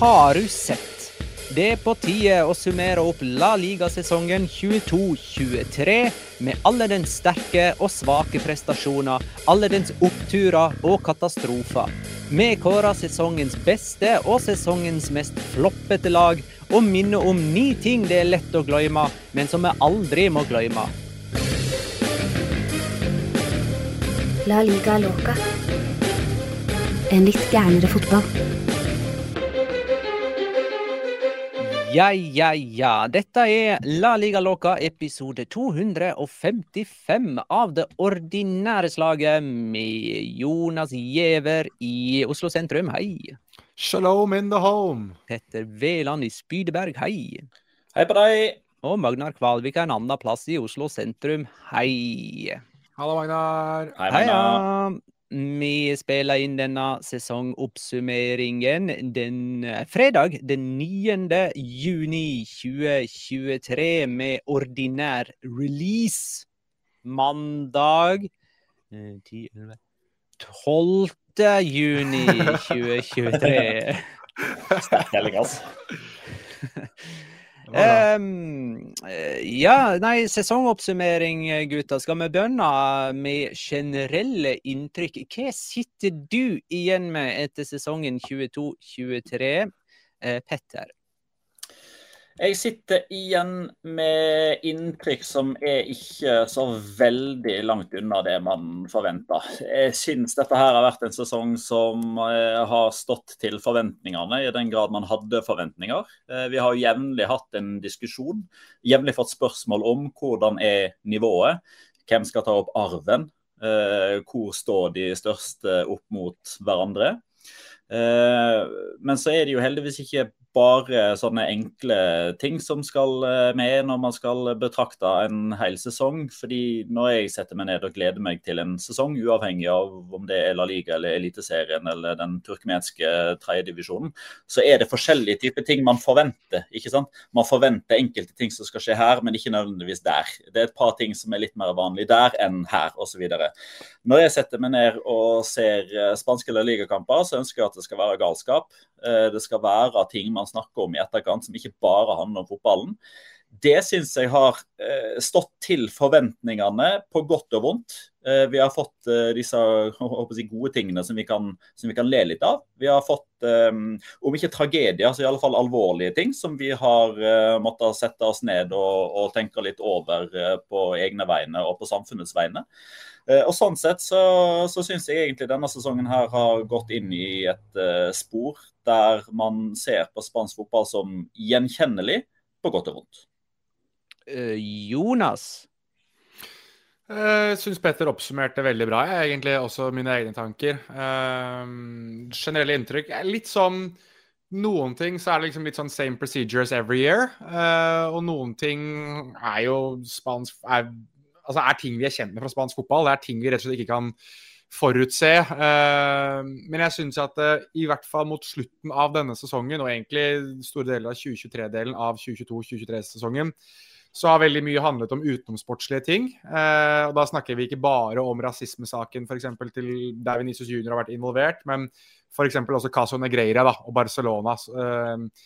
Har du sett? Det er på tide å summere opp La Liga-sesongen 22-23 med alle dens sterke og svake prestasjoner, alle dens oppturer og katastrofer. Vi kårer sesongens beste og sesongens mest floppete lag, og minner om ni ting det er lett å glemme, men som vi aldri må glemme. La liga loca. En litt gærnere fotball. Ja, ja, ja. Dette er La Liga Loca episode 255 av det ordinære slaget med Jonas Giæver i Oslo sentrum, hei. Shalom in the home. Petter Veland i Spydeberg, hei. Hei på deg! Og Magnar Kvalvik er en annen plass i Oslo sentrum, hei. Hallo, Magnar. Hei, Heia! Vi spiller inn denne sesongoppsummeringen den eh, fredag den 9. juni 2023 med ordinær release. Mandag eh, 10, 11, 12. juni 2023. Sterk altså. Eh, ja, nei, sesongoppsummering, gutter. gutta. Skal vi begynne med generelle inntrykk? Hva sitter du igjen med etter sesongen 22-23? Eh, Petter? Jeg sitter igjen med inntrykk som er ikke så veldig langt unna det man forventer. Jeg syns dette her har vært en sesong som eh, har stått til forventningene, i den grad man hadde forventninger. Eh, Vi har jevnlig hatt en diskusjon, jevnlig fått spørsmål om hvordan er nivået. Hvem skal ta opp arven? Eh, Hvor står de største opp mot hverandre? Men så er det jo heldigvis ikke bare sånne enkle ting som skal eh, med når man skal betrakte en hel sesong. Fordi når jeg setter meg ned og gleder meg til en sesong, uavhengig av om det er La Liga eller Eliteserien eller den turkmenske tredjedivisjonen, så er det forskjellige typer ting man forventer. ikke sant? Man forventer enkelte ting som skal skje her, men ikke nødvendigvis der. Det er et par ting som er litt mer vanlig der enn her, osv. Når jeg setter meg ned og ser eh, spanske La Liga-kamper, så ønsker jeg at det skal være galskap. Eh, Det skal være ting man snakker om i etterkant som ikke bare handler om fotballen. Det syns jeg har eh, stått til forventningene på godt og vondt. Eh, vi har fått disse jeg, gode tingene som vi, kan, som vi, kan, le litt av. Vi har fått, um, om ikke tragedier, så i alle fall alvorlige ting som vi har måttet sette oss ned og, og tenke litt over på egne vegne og på samfunnets vegne. og Sånn sett så, så syns jeg egentlig denne sesongen her har gått inn i et spor der man ser på spansk fotball som gjenkjennelig, på godt og vondt. Jonas? Jeg uh, syns Petter oppsummerte veldig bra. Jeg, egentlig også mine egne tanker. Uh, generelle inntrykk Litt sånn Noen ting så er det liksom litt sånn same procedures every year. Uh, og noen ting er jo spansk er, Altså er ting vi er kjent med fra spansk fotball. Det er ting vi rett og slett ikke kan forutse. Uh, men jeg syns at uh, i hvert fall mot slutten av denne sesongen, og egentlig store deler av 2023-delen av 2022-2023-sesongen, så har veldig mye handlet om utenomsportslige ting. Eh, og Da snakker vi ikke bare om rasismesaken f.eks. til der Venicius Junior har vært involvert, men f.eks. også Caso Negreira da, og Barcelonas eierskapet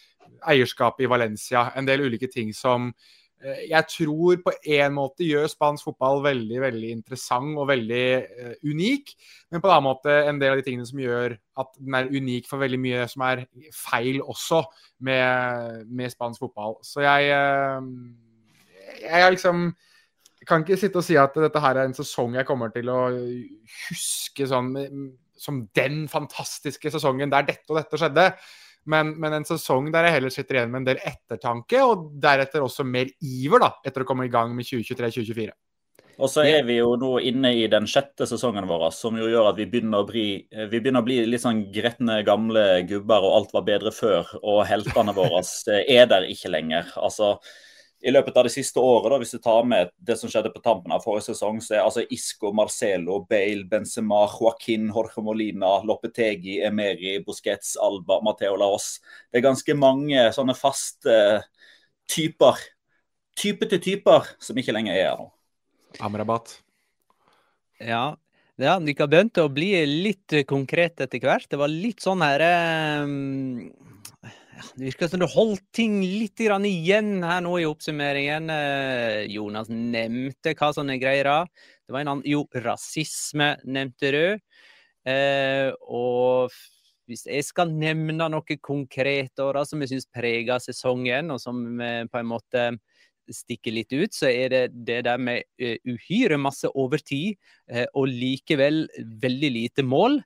eierskap i Valencia. En del ulike ting som eh, jeg tror på en måte gjør spansk fotball veldig veldig interessant og veldig uh, unik. Men på en annen måte en del av de tingene som gjør at den er unik for veldig mye som er feil også med, med spansk fotball. Så jeg uh, jeg liksom kan ikke sitte og si at dette her er en sesong jeg kommer til å huske sånn som den fantastiske sesongen der dette og dette skjedde. Men, men, en sesong der jeg heller sitter igjen med en del ettertanke, og deretter også mer iver da, etter å komme i gang med 2023-2024. Og så er vi jo nå inne i den sjette sesongen vår, som jo gjør at vi begynner å bli, vi begynner å bli litt sånn gretne gamle gubber, og alt var bedre før. Og heltene våre er der ikke lenger. Altså, i løpet av det siste året, da, hvis du tar med det som skjedde på tampen av forrige sesong, så er altså Isco, Marcelo, Bale, Benzema, Joaquin, Jorge Molina, Lopetegi, Emeri, Busquets, Alba, Mateo Laos. Det er ganske mange sånne faste typer, type til typer, som ikke lenger er her nå. Amrabat. Ja, ja, dere begynte å bli litt konkrete etter hvert. Det var litt sånn her um det virker som du holdt ting litt igjen her nå i oppsummeringen. Eh, Jonas nevnte hva som er greia. Det var en annen Jo, rasisme nevnte du. Eh, og hvis jeg skal nevne noe konkret da, som jeg syns preger sesongen, og som på en måte stikker litt ut, så er det det der med uh, uhyre masse overtid og likevel veldig lite mål.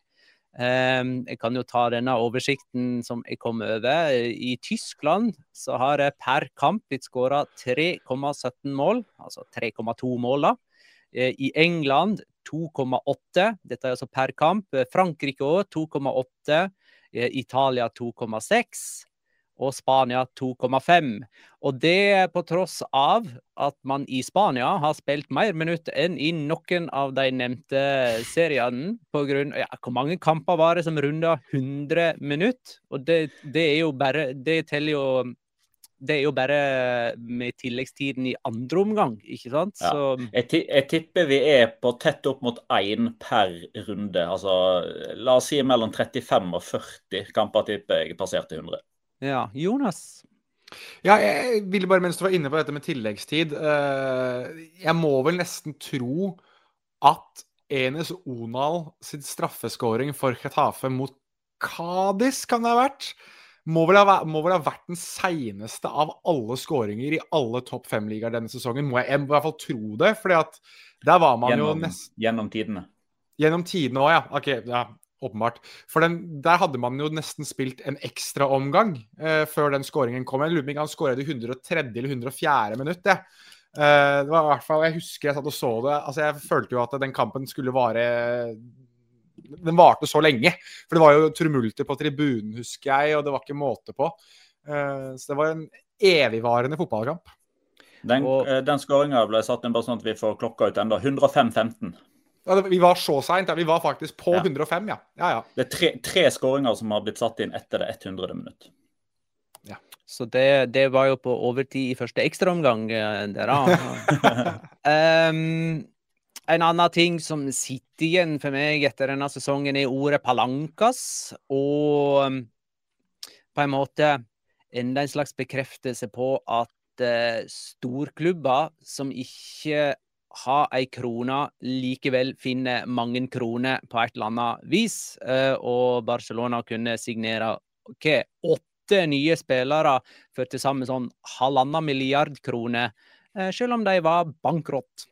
Ehm, jeg kan jo ta denne oversikten som jeg kom over. I Tyskland så har jeg per kamp blitt skåra 3,17 mål, altså 3,2 mål, da. Eh, I England 2,8. Dette er altså per kamp. Frankrike òg 2,8. Eh, Italia 2,6 og Spania 2,5. Og det på tross av at man i Spania har spilt mer minutt enn i noen av de nevnte seriene. På grunn, ja, hvor mange kamper var det som runda 100 minutt? Og det, det, er jo bare Det teller jo det er jo bare med tilleggstiden i andre omgang, ikke sant? Ja. Jeg, jeg, tipper vi er på tett opp mot én per runde. Altså, la oss si mellom 35 og 40 kamper tipper jeg passerte 100. Ja, Jonas? Ja, jeg ville bare, mens du var inne på dette med tilleggstid uh, Jeg må vel nesten tro at Enes Onal sin straffeskåring for Chetafe mot Kadis, kan det ha vært, må vel ha, må vel ha vært den seineste av alle skåringer i alle topp fem-ligaer denne sesongen. Må jeg, jeg, må i hvert fall tro det, for der var man gjennom, jo nesten Gjennom tidene. Gjennom tidene òg, ja. Ok, ja. Åpenbart. For den, der hadde man jo nesten spilt en ekstraomgang eh, før den skåringen kom. Jeg lurer på om han skåra i 103. eller 104. minutt. Ja. Eh, det var i hvert fall, Jeg husker jeg satt og så det. altså Jeg følte jo at den kampen skulle vare Den varte så lenge. For det var jo trumulter på tribunen, husker jeg, og det var ikke måte på. Eh, så det var en evigvarende fotballkamp. Den, og, eh, den skåringa ble satt inn bare sånn at vi får klokka ut enda. 105-15. Ja, vi var så seint. Ja. Vi var faktisk på ja. 105, ja. ja, ja. Det er tre, tre skåringer som har blitt satt inn etter det 100. minutt. Ja. Så det, det, var jo på overtid i første ekstraomgang eh, der, da. um, en annen ting som sitter igjen for meg etter denne sesongen, er ordet palankas. Og um, på en måte enda en slags bekreftelse på at uh, storklubber som ikke ha ei krone likevel finne mange kroner på et eller annet vis, eh, og Barcelona kunne signere okay, åtte nye spillere for til sammen sånn halvannen milliard kroner, eh, selv om de var bankrott.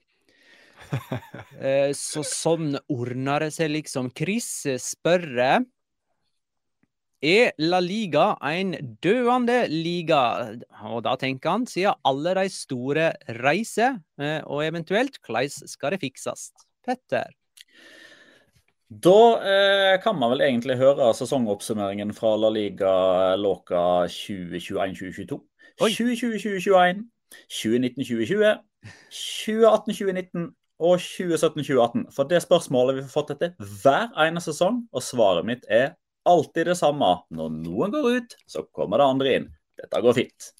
Eh, så sånn ordner det seg liksom. Chris spør er La Liga en døende liga? Og da tenker han, siden alle de store reiser, eh, og eventuelt hvordan skal det fikses? Petter? Da eh, kan man vel egentlig høre sesongoppsummeringen fra La Liga Låka 2021-2022. 2020-2021, 2019-2020, 2018-2019 og 2017-2018. For det spørsmålet vi har fått etter hver ene sesong, og svaret mitt er alltid det samme. Når noen går ut, så kommer det andre inn. Dette går fint.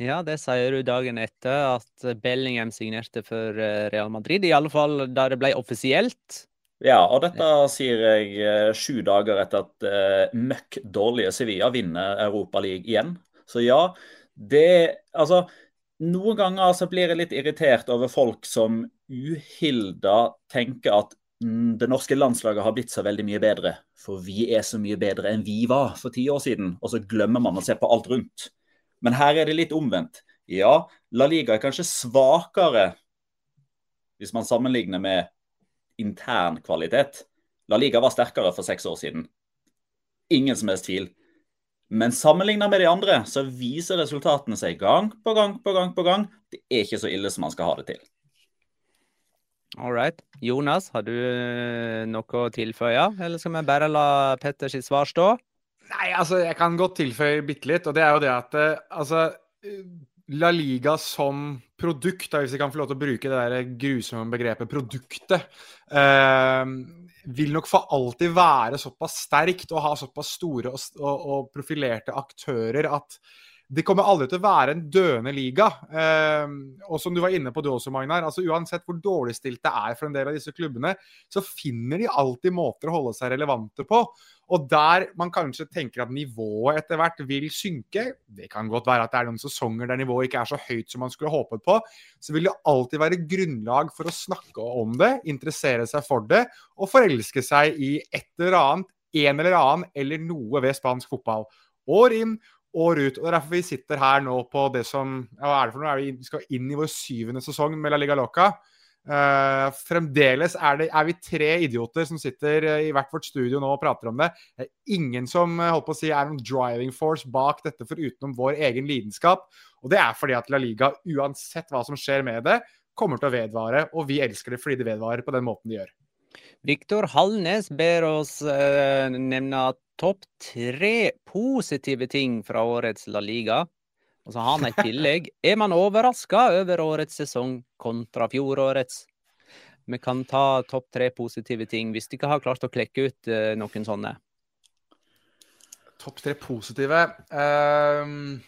Ja, det sier du dagen etter at Bellingham signerte for eh, Real Madrid. I alle fall da det ble offisielt. Ja, og dette sier jeg eh, sju dager etter at uh, møkk dårlige Sevilla vinner Europa League igjen. Så ja, det Altså, noen ganger så blir jeg litt irritert over folk som uhilda tenker at det norske landslaget har blitt så veldig mye bedre. For vi er så mye bedre enn vi var for ti år siden. Og så glemmer man å se på alt rundt. Men her er det litt omvendt. Ja, La Liga er kanskje svakere hvis man sammenligner med intern kvalitet. La Liga var sterkere for seks år siden. Ingen som helst tvil. Men sammenlignet med de andre, så viser resultatene seg gang på gang på gang på gang. Det er ikke så ille som man skal ha det til. All right. Jonas, har du eh, noe å tilføye, eller skal vi bare la Petters svar stå? Nei, altså, jeg kan godt tilføye bitte litt, og det er jo det at eh, altså La Liga som produkt, hvis vi kan få lov til å bruke det der grusomme begrepet produktet, eh, vil nok for alltid være såpass sterkt og ha såpass store og, og, og profilerte aktører at det kommer aldri til å være en døende liga. Eh, og som du var inne på du også, Magnar. altså Uansett hvor dårligstilt det er for en del av disse klubbene, så finner de alltid måter å holde seg relevante på. Og der man kanskje tenker at nivået etter hvert vil synke, det kan godt være at det er noen sesonger der nivået ikke er så høyt som man skulle håpet på, så vil det alltid være grunnlag for å snakke om det, interessere seg for det og forelske seg i et eller annet, en eller annen eller noe ved spansk fotball. År inn år ut. og Det er derfor vi sitter her nå på det som ja, er det for noe? Er vi, vi skal inn i vår syvende sesong med La Liga Loca. Uh, fremdeles er, det, er, vi tre idioter som sitter uh, i hvert vårt studio nå og prater om det. Det er ingen som uh, holdt på å si, er noen driving force bak dette forutenom vår egen lidenskap. Og det er fordi at La Liga, uansett hva som skjer med det, kommer til å vedvare. Og vi elsker det fordi det vedvarer på den måten de gjør. Viktor Hallnes ber oss nevne at topp tre positive ting fra årets La Liga. Og så har han et tillegg. Er man overraska over årets sesong kontra fjorårets? Vi kan ta topp tre positive ting, hvis du ikke har klart å klekke ut eh, noen sånne. Topp tre positive um,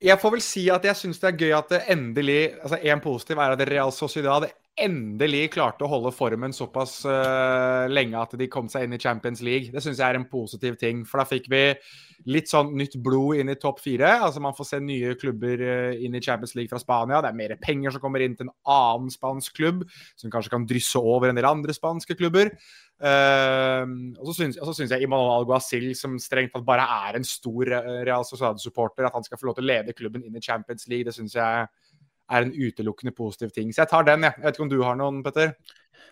Jeg får vel si at jeg syns det er gøy at det endelig altså Én positiv er at Real Sociedad endelig klarte å holde formen såpass uh, lenge at de kom seg inn i Champions League. Det syns jeg er en positiv ting. For da fikk vi litt sånn nytt blod inn i topp fire. Altså Man får se nye klubber uh, inn i Champions League fra Spania. Det er mer penger som kommer inn til en annen spansk klubb, som kanskje kan drysse over en del andre spanske klubber. Uh, og så syns, jeg Imanol Alguacil, som strengt tatt bare er en stor Real Sociedad-supporter, at han skal få lov til å lede klubben inn i Champions League, det syns jeg er en utelukkende positiv ting. Så jeg tar den, jeg. Jeg vet ikke om du har noen, Petter?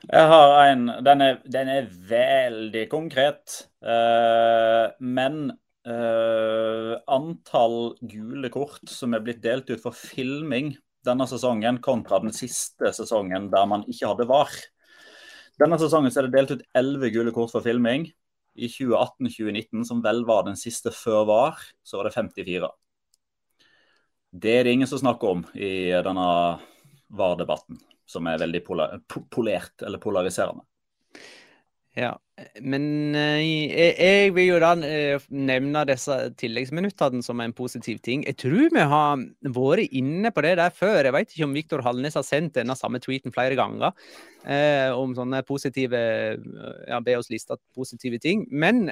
Jeg har en. Den er, den er veldig konkret. Uh, men uh, antall gule kort som er blitt delt ut for filming denne sesongen, kontra den siste sesongen der man ikke hadde VAR. Denne sesongen så er det delt ut elleve gule kort for filming. I 2018-2019, som vel var den siste før VAR, så var det 54. Det er det ingen som snakker om i denne VAR-debatten, som er veldig polert eller polariserende. Ja, men uh, jeg, jeg, vil jo da uh, nevne disse tilleggsminuttene som en positiv ting. Jeg tror vi har vært inne på det der før. Jeg vet ikke om Viktor Hallnes har sendt denne samme tweeten flere ganger eh, om sånne positive Ja, be oss liste positive ting. Men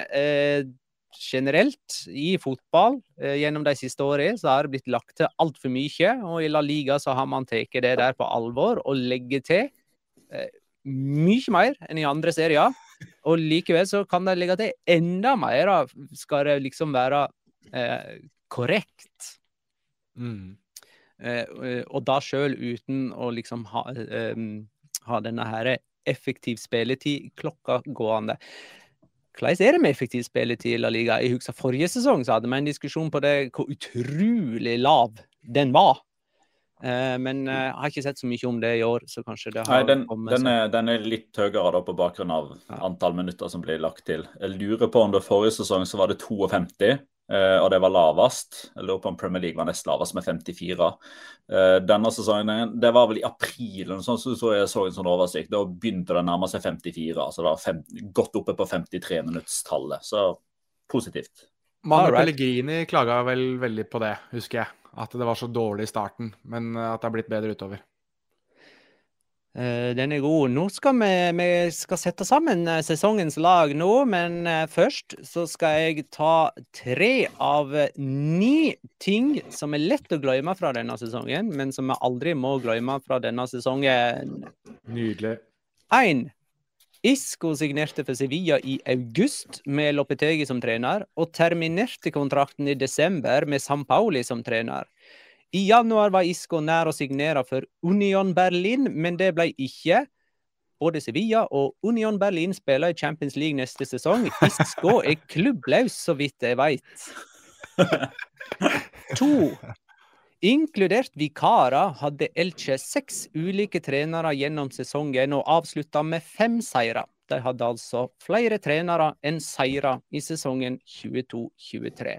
generelt i fotball eh, gjennom de siste årene så har det blitt lagt til altfor mye. Og i La Liga så har man tatt det der på alvor og legger til eh, mye mer enn i andre serier. Og likevel så kan de legge til enda mer, skal det liksom være eh, korrekt. Mm. Eh, og da sjøl uten å liksom ha, eh, ha denne her effektiv spilletid-klokka gående. Hvordan er det med effektiv spilletid i La Liga? Jeg husker Forrige sesong så hadde vi en diskusjon på det, hvor utrolig lav den var. Eh, men jeg har ikke sett så mye om det i år, så kanskje det har Nei, den, kommet den, er, den er litt høyere da på bakgrunn av antall minutter som blir lagt til. Jeg lurer på om det forrige sesong så var det 52, eh, og det var lavest. Jeg lurer på om Premier League var nest lavest med 54. Eh, denne sesongen, det var vel i april, eller sånn, så, så jeg så en sånn oversikt. Da begynte det å nærme seg 54, altså var fem, godt oppe på 53-minuttstallet. Så positivt. Manu right. Pellegrini klaga vel veldig på det, husker jeg. At det var så dårlig i starten, men at det har blitt bedre utover. Eh, Den er god. Nå skal vi, vi skal sette sammen eh, sesongens lag nå, men eh, først så skal jeg ta tre av ni ting som er lett å glemme fra denne sesongen, men som vi aldri må glemme fra denne sesongen. Nydelig. 1. Isco signerte for Sevilla i august med Lopetegi som trener, og terminerte kontrakten i desember med San Pauli som trener. I januar var Isco nær å signere for Union Berlin, men det ble ikke. Både Sevilla og Union Berlin spiller i Champions League neste sesong. Isco er klubbløs, så vidt jeg veit. To. Inkludert vikarer hadde Elche seks ulike trenere gjennom sesongen og avslutta med fem seire. De hadde altså flere trenere enn seire i sesongen 22-23.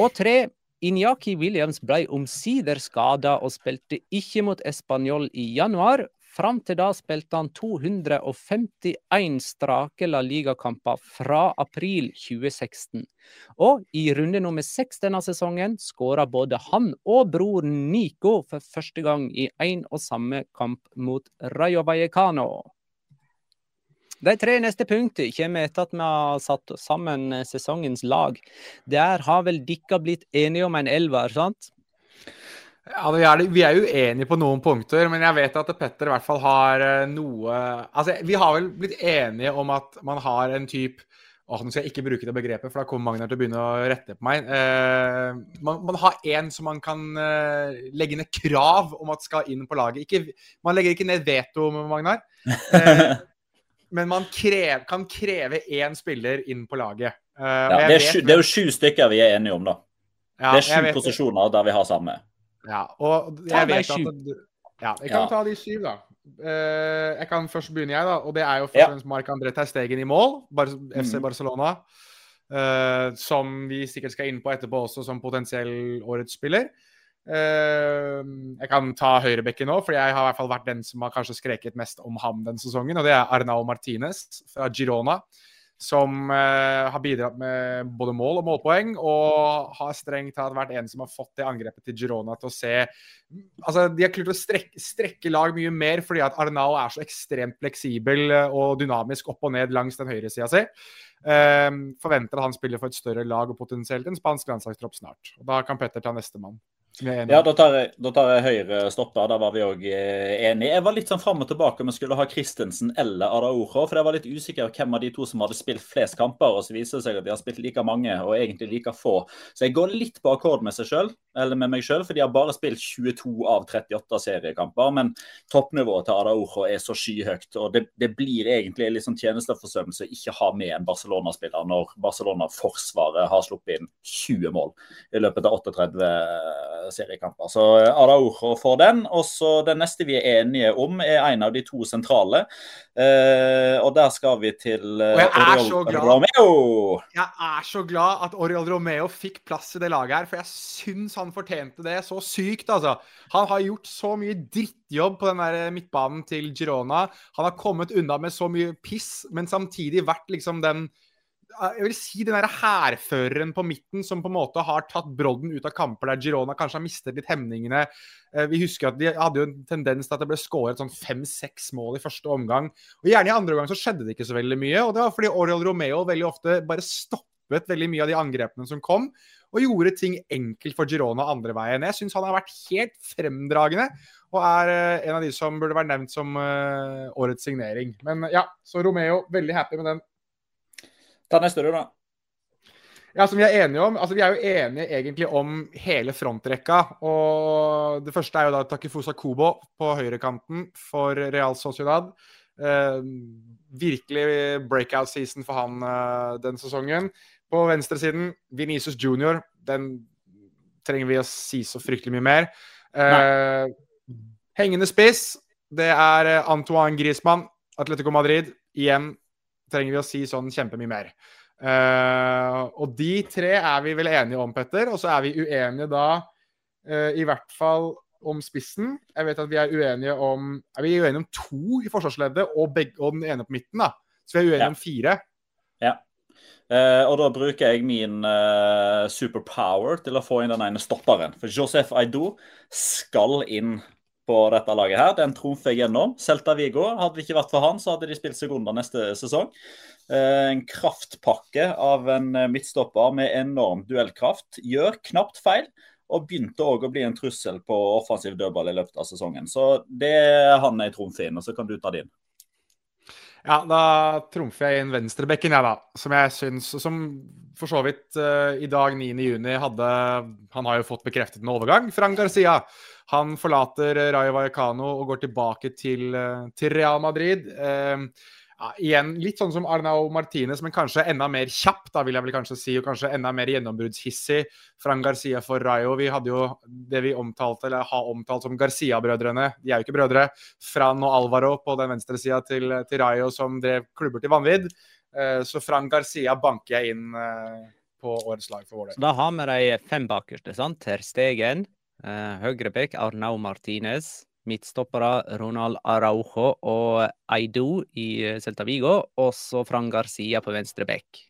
Og tre. Inyaki Williams ble omsider skada og spilte ikke mot Español i januar. Fram til da spilte han 251 strake La Liga-kamper fra april 2016. Og i runde nummer seks denne sesongen skåra både han og broren Nico for første gang i én og samme kamp mot Rayo Vallecano. De tre neste punktene kommer etter at vi har satt sammen eh, sesongens lag. Der har vel dere blitt enige om en elver, sant? Ja, vi er, vi er uenige på noen punkter, men jeg vet at Petter i hvert fall har eh, noe Altså, vi har vel blitt enige om at man har en type Åh, nå skal jeg ikke bruke det begrepet, for da kommer Magnar til å begynne å rette på meg. Eh, man, man har en som man kan eh, legge ned krav om at skal inn på laget. Ikke, man legger ikke ned veto, Magnar. Eh, men man krev, kan kreve én spiller inn på laget. Uh, Ja, det, er sju, det er jo sju stykker vi er enige om, da. Ja, det er sju posisjoner der vi har samme. Ja, og jeg vet at det, Ja, jeg kan Ja. ta de syv, da. Uh, jeg kan først begynne, jeg, da. Og det er jo først og fremst Marc-André Terstegen i mål. Bar FC mm. Barcelona. Uh, som vi sikkert skal inn på etterpå også som potensiell årets spiller. Eh, jeg kan ta høyrebekken nå, for jeg har i hvert fall vært den som har kanskje skreket mest om ham den sesongen. Og det er Arnao Martinez fra Girona. Som eh, har bidratt med både mål og målpoeng, og har strengt tatt vært en som har fått det angrepet til Girona til å se Altså, De har klart å strekke, strekke lag mye mer fordi at Arnao er så ekstremt fleksibel eh, og dynamisk opp og ned langs den høyresida si. Eh, forventer at han spiller for et større lag og potensielt en spansk landslagstropp snart. Og Da kan Petter ta nestemann. Ja, da tar jeg, da tar jeg høyre stopper. Der var vi òg enige. Jeg var litt sånn fram og tilbake om jeg skulle ha Christensen eller Araojo. For jeg var litt usikker hvem av de to som hadde spilt flest kamper. Og så viser det seg at de har spilt like mange og egentlig like få. Så jeg går litt på akkord med seg selv, eller med meg sjøl, for de har bare spilt 22 av 38 seriekamper. Men toppnivået til Araojo er så skyhøyt. Og det, det blir egentlig litt sånn tjenesteforsømmelse å ikke ha med en Barcelona-spiller når Barcelona-forsvaret har sluppet inn 20 mål i løpet av 38 seriekamper. Så Araujo får den. Og så den neste vi er enige om, er en av de to sentrale. Eh, og der skal vi til eh, Oriol. Romeo. Jeg er så glad at Oriol Romeo fikk plass i det laget her, for jeg syns han fortjente det så sykt, altså. Han har gjort så mye drittjobb på den der midtbanen til Girona. Han har kommet unna med så mye piss, men samtidig vært liksom den jeg vil si den der hærføreren på midten som på en måte har tatt brodden ut av kamper der Girona kanskje har mistet litt hemningene. Eh, Vi husker at de hadde jo en tendens til at det ble skåret sånn fem-seks mål i første omgang. Og Gjerne i andre omgang så skjedde det ikke så veldig mye. og Det var fordi Oriol Romeo veldig ofte bare stoppet veldig mye av de angrepene som kom, og gjorde ting enkelt for Girona andre veien. Jeg syns han har vært helt fremdragende, og er uh, en av de som burde vært nevnt som uh, årets signering. Men ja, så Romeo, veldig happy med den. Ta neste, du, da. Ja, som Vi er enige om, altså vi er jo enige egentlig om hele frontrekka. og Det første er jo da Takifusa Kubo på høyrekanten for Real Sociedad. Eh, virkelig breakout season for han eh, den sesongen. På venstresiden Venezos Junior. Den trenger vi å si så fryktelig mye mer. Eh, hengende spiss, det er eh, Antoine Griezmann, Atletico Madrid. Igjen trenger vi å si sånn kjempemye mer. Uh, og de tre er vi vel enige om, Petter. Og så er vi uenige da uh, i hvert fall om spissen. Jeg vet at vi er uenige om Er vi uenige om to i forsvarsleddet og, begge, og den ene på midten, da? Så vi er uenige ja. om fire. Ja. Uh, og da bruker jeg min superpower til å få inn den ene stopperen. For Josef Aido skal inn på dette laget her. Den trumfer gjennom. Celta Vigo, hadde det ikke vært for han, så hadde de spilt seg under neste sesong. Eh, en kraftpakke av en eh, midtstopper med enorm duellkraft. Gjør knapt feil, og begynte òg å bli en trussel på offensiv dødball i løpet av sesongen. Så det er han jeg trumfer inn, og så kan du ta din. Ja, da trumfer jeg inn venstrebekken, jeg, da. Som jeg syns Som for så vidt uh, i dag 9.6 hadde Han har jo fått bekreftet en overgang, Frank Garcia. Han forlater Rayo Vallecano og går tilbake til, uh, til Real Madrid. Eh, ja, igjen litt sånn som Arnau Martinez, men kanskje enda mer kjapp, da vil jeg vel kanskje si, og kanskje enda mer gjennombruddshissig. Fran Garcia for Rayo. Vi hadde jo det vi omtalte, eller har omtalt som Garcia-brødrene. De er jo ikke brødre. Fran og Alvaro på den venstre sida til, til, Rayo, som drev klubber til vanvidd. Uh, så Fran Garcia banker jeg inn på årets lag for vår del. Da har vi de fem bakerste, sant? Ter Stegen, høyrebekk Arnau Martinez midtstoppere Ronald Araujo og Aido i eh, Celta Vigo, og så Fran Garcia på venstre bekk.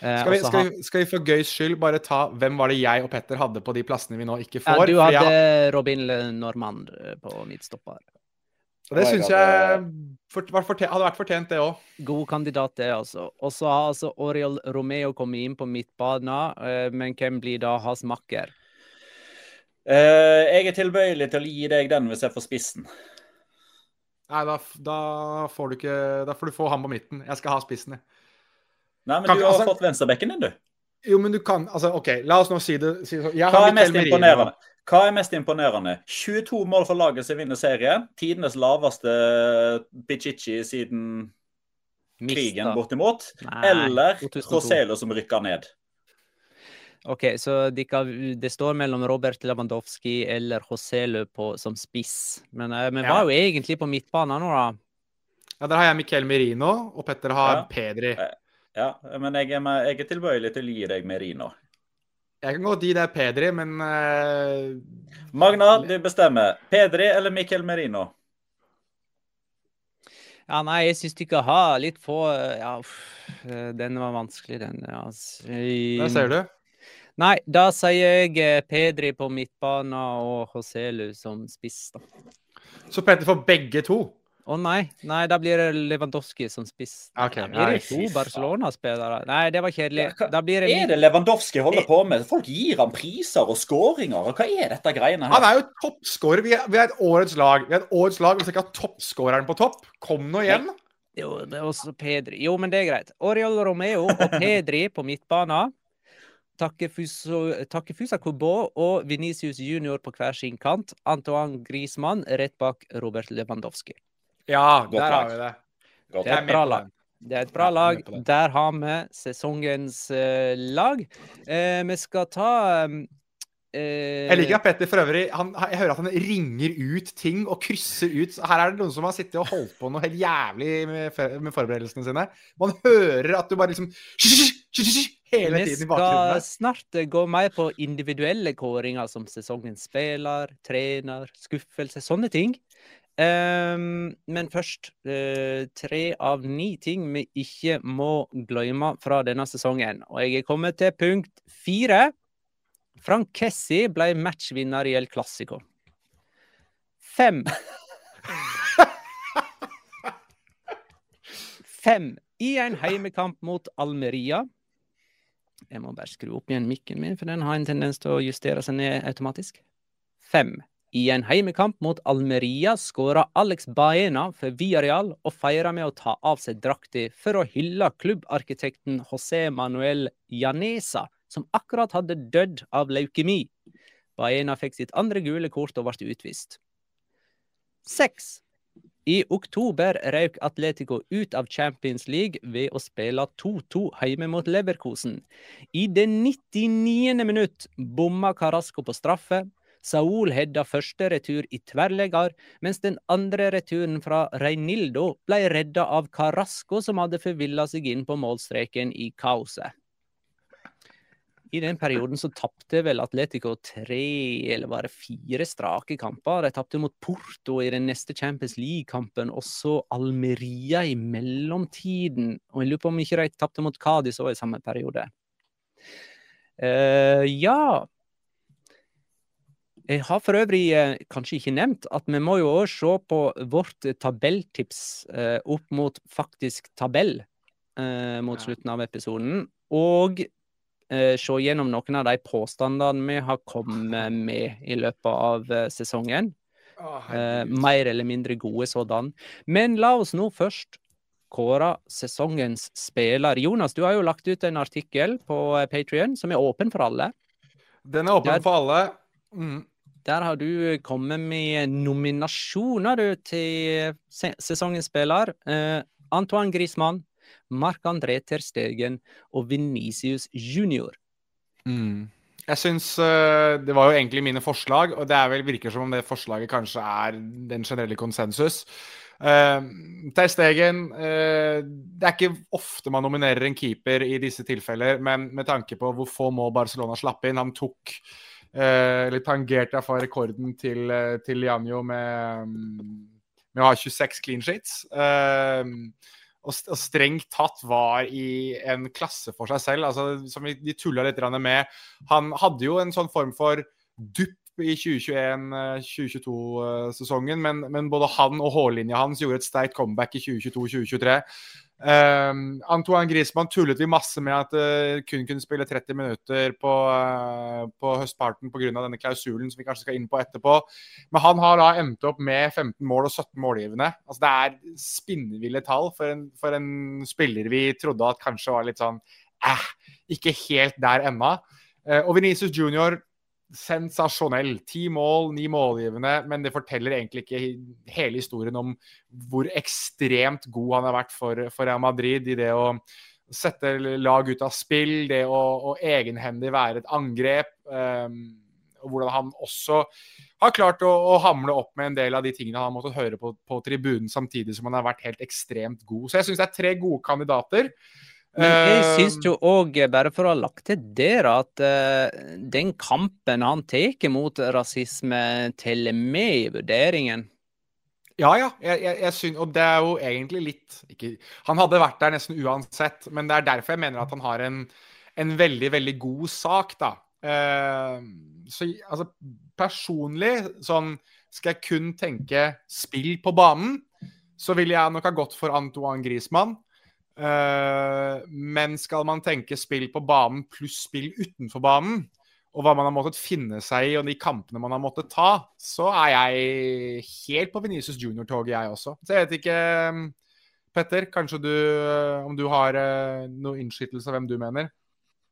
Eh, skal, vi, skal, vi, skal, vi, for gøys skyld bare ta hvem var det jeg og Petter hadde på de plassene vi nå ikke får? Ja, du hadde jeg... Robin Normand eh, på midtstopper. Det syns jeg for, fortjent, hadde vært fortjent, det òg. God kandidat, det, altså. Og så har altså Oriol Romeo kommet inn på midtbanen, men hvem blir da hans makker? Uh, jeg er tilbøyelig til å gi deg den hvis jeg får spissen. Nei, da, da, får du ikke Da får du få han på midten. Jeg skal ha spissen, jeg. Nei, men kan, du har altså, fått venstrebekken din, du. Jo, men du kan Altså, OK, la oss nå si det. Si det. Hva, er mest imponerende? Hva er mest imponerende? 22 mål for laget som vinner serien. Tidenes laveste Pichichi siden Mista. krigen, bortimot. Nei, Eller Roselo som rykker ned. OK, så de kan, det står mellom Robert Lewandowski eller Joselu som spiss. Men vi eh, ja. var jo egentlig på midtbanen nå, da. Ja, Der har jeg Miquel Merino, og Petter har ja. Pedri. Eh, ja, men jeg er, jeg er, tilbøyelig til å gi deg Merino. Jeg kan godt gi deg Pedri, men uh... Magna, du bestemmer. Pedri eller Miquel Merino? Ja, nei, jeg syns du ikke ha litt få Ja, den var vanskelig, den. Altså. Der ser du. Nei, da sier jeg eh, Pedri på midtbanen og Joselu som spiss, da. Så Petter får begge to? Å oh, nei. Nei, da blir det Lewandowski som spiss. Okay. Da blir det to Barcelona-spillere. Nei, det var kjedelig. Da blir det... Er det Lewandowski holder på med? Folk gir ham priser og skåringer. Hva er dette greiene her? Han er jo toppskårer. Vi, vi, er et årets lag. Vi er et årets lag hvis vi ikke har toppskåreren på topp. Kom nå igjen. Jo, det er også Pedri. Jo, men det er greit. Oriol Romeo og Pedri på midtbanen. Takefusa Kubo og Venicius Junior på hver sin kant. Antoine Griezmann rett bak Robert Lewandowski. Ja, der har vi det. Det er et bra lag. Det er et bra lag. Der har vi sesongens uh, lag. Uh, vi skal ta um, Jeg liker at Petter for øvrig han, Jeg hører at han ringer ut ting og krysser ut. Her er det noen som har sittet og holdt på noe helt jævlig med, med forberedelsene sine. Man hører at du bare liksom hele tiden i bakgrunnen. Vi skal snart eh, gå mer på individuelle kåringer, som sesongens spiller, trener, skuffelse, sånne ting. Um, men først uh, tre av ni ting vi ikke må glemme fra denne sesongen. Og jeg er kommet til punkt fire. Frank Kessi ble matchvinner i El Clásico. Fem. Fem i en heimekamp mot Almeria Jeg må bare skru opp igjen mikken min, for den har en tendens til å justere seg ned automatisk. Fem. I en heimekamp mot Almeria skåra Alex Baena for Villarreal og feira med å ta av seg drakta for å hylle klubbarkitekten José Manuel Janesa, som akkurat hadde dødd av leukemi. Baena fikk sitt andre gule kort og ble utvist. Seks. I oktober røk Atletico ut av Champions League ved å spille 2-2 hjemme mot Leverkosen. I det 99. minutt bomma Carasco på straffe. Saul hedda første retur i tverrlegger, mens den andre returen fra Reinildo ble redda av Carasco, som hadde forvilla seg inn på målstreken i kaoset. I den perioden så tapte vel Atletico tre eller bare fire strake kamper. De tapte mot Porto i den neste Champions League-kampen, og så Almeria i mellomtiden. Og jeg lurer på om ikke de tapte mot Cádiz òg i samme periode. Uh, ja Jeg har for øvrig uh, kanskje ikke nevnt at vi må jo òg se på vårt tabelltips uh, opp mot faktisk tabell mot slutten av episoden. Og se gjennom noen av de påstandene vi har kommet med i løpet av eh, sesongen. Eh, mer eller mindre gode sådan. Men la oss nå først kåre sesongens spiller. Jonas, du har jo lagt ut en artikkel på Patrion som er åpen for alle. Den er åpen Der- for alle. Mm. Der har du kommet med nominasjoner du, til se sesongens spiller. Eh, Antoine Griezmann, Marc-André Ter Stegen og Venicius Junior. Mm. Jeg syns uh, Det var jo egentlig mine forslag, og det vel virker som om det forslaget kanskje er den generelle konsensus. Uh, Ter Stegen eh, Det er ikke ofte man nominerer en keeper i disse tilfeller, men med tanke på hvor få mål Barcelona slapp inn Han tok uh, Eller tangerte iallfall rekorden til, uh, til Janjo med, mm, med å ha 26 clean sheets. Eh, og, strengt tatt var i en klasse for seg selv. Altså, som de tulla litt med. Han hadde jo en sånn form for dupp i 2021-2022-sesongen, men, men både han og H-linja hans gjorde et sterkt comeback i 2022-2023. Um, Antoine Griezmann tullet vi masse med at uh, kun kunne spille 30 minutter på, uh, på høstparten pga. denne klausulen som vi kanskje skal inn på etterpå. Men han har da endt opp med 15 mål og 17 målgivende. Altså, det er spinnville tall for en, for en spiller vi trodde at kanskje var litt sånn eh, ikke helt der ennå. Uh, og Venezia Junior, sensasjonell. Ti mål, ni målgivende, men det forteller egentlig ikke hele historien om hvor ekstremt god han har vært for, for Real Madrid i det å sette lag ut av spill, det å, å egenhendig være et angrep. Um, og hvordan han også har klart å, å hamle opp med en del av de tingene han har måttet høre på, på tribunen, samtidig som han har vært helt ekstremt god. Så jeg syns det er tre gode kandidater. Men jeg Eh, syns jo òg, bare for å ha lagt til der, at uh, den kampen han tar mot rasisme, teller med i vurderingen. Ja, ja. Jeg, jeg, jeg synes, og det er jo egentlig litt ikke, Han hadde vært der nesten uansett, men det er derfor jeg mener at han har en, en veldig, veldig god sak, da. Uh, så altså, personlig, sånn Skal jeg kun tenke spill på banen, så ville jeg nok ha gått for Antoine Griezmann. Eh, men skal man tenke spill på banen pluss spill utenfor banen, og hva man har måttet finne seg i, og de kampene man har måttet ta, så er jeg helt på Venezia Junior-toget, jeg også. Så jeg vet ikke Petter, kanskje du om du har eh, noe innskytelse av hvem du mener?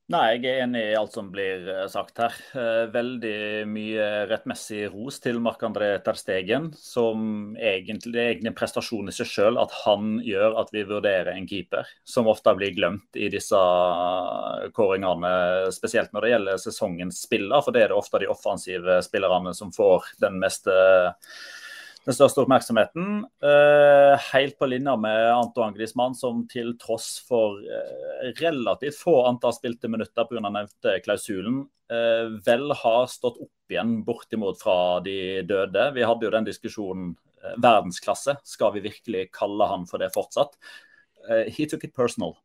Nei, jeg er enig i alt som blir eh, sagt her. Eh, Veldig mye rettmessig ros til Marc-André Terstegen, som egentlig, det er egentlig en prestasjon i seg selv at han gjør at vi vurderer en keeper, som ofte blir glemt i disse kåringene, spesielt når det gjelder sesongens spiller, for det er det ofte de offensive spillerne som får den meste den største oppmerksomheten. Eh, helt på linje med Antoine Griezmann, som til tross for eh, relativt få antall spilte minutter pga. nevnte klausulen, eh, vel har stått opp igjen bortimot fra de døde. Vi hadde jo den diskusjonen verdensklasse. Skal vi virkelig kalle han for det fortsatt? He took it personal.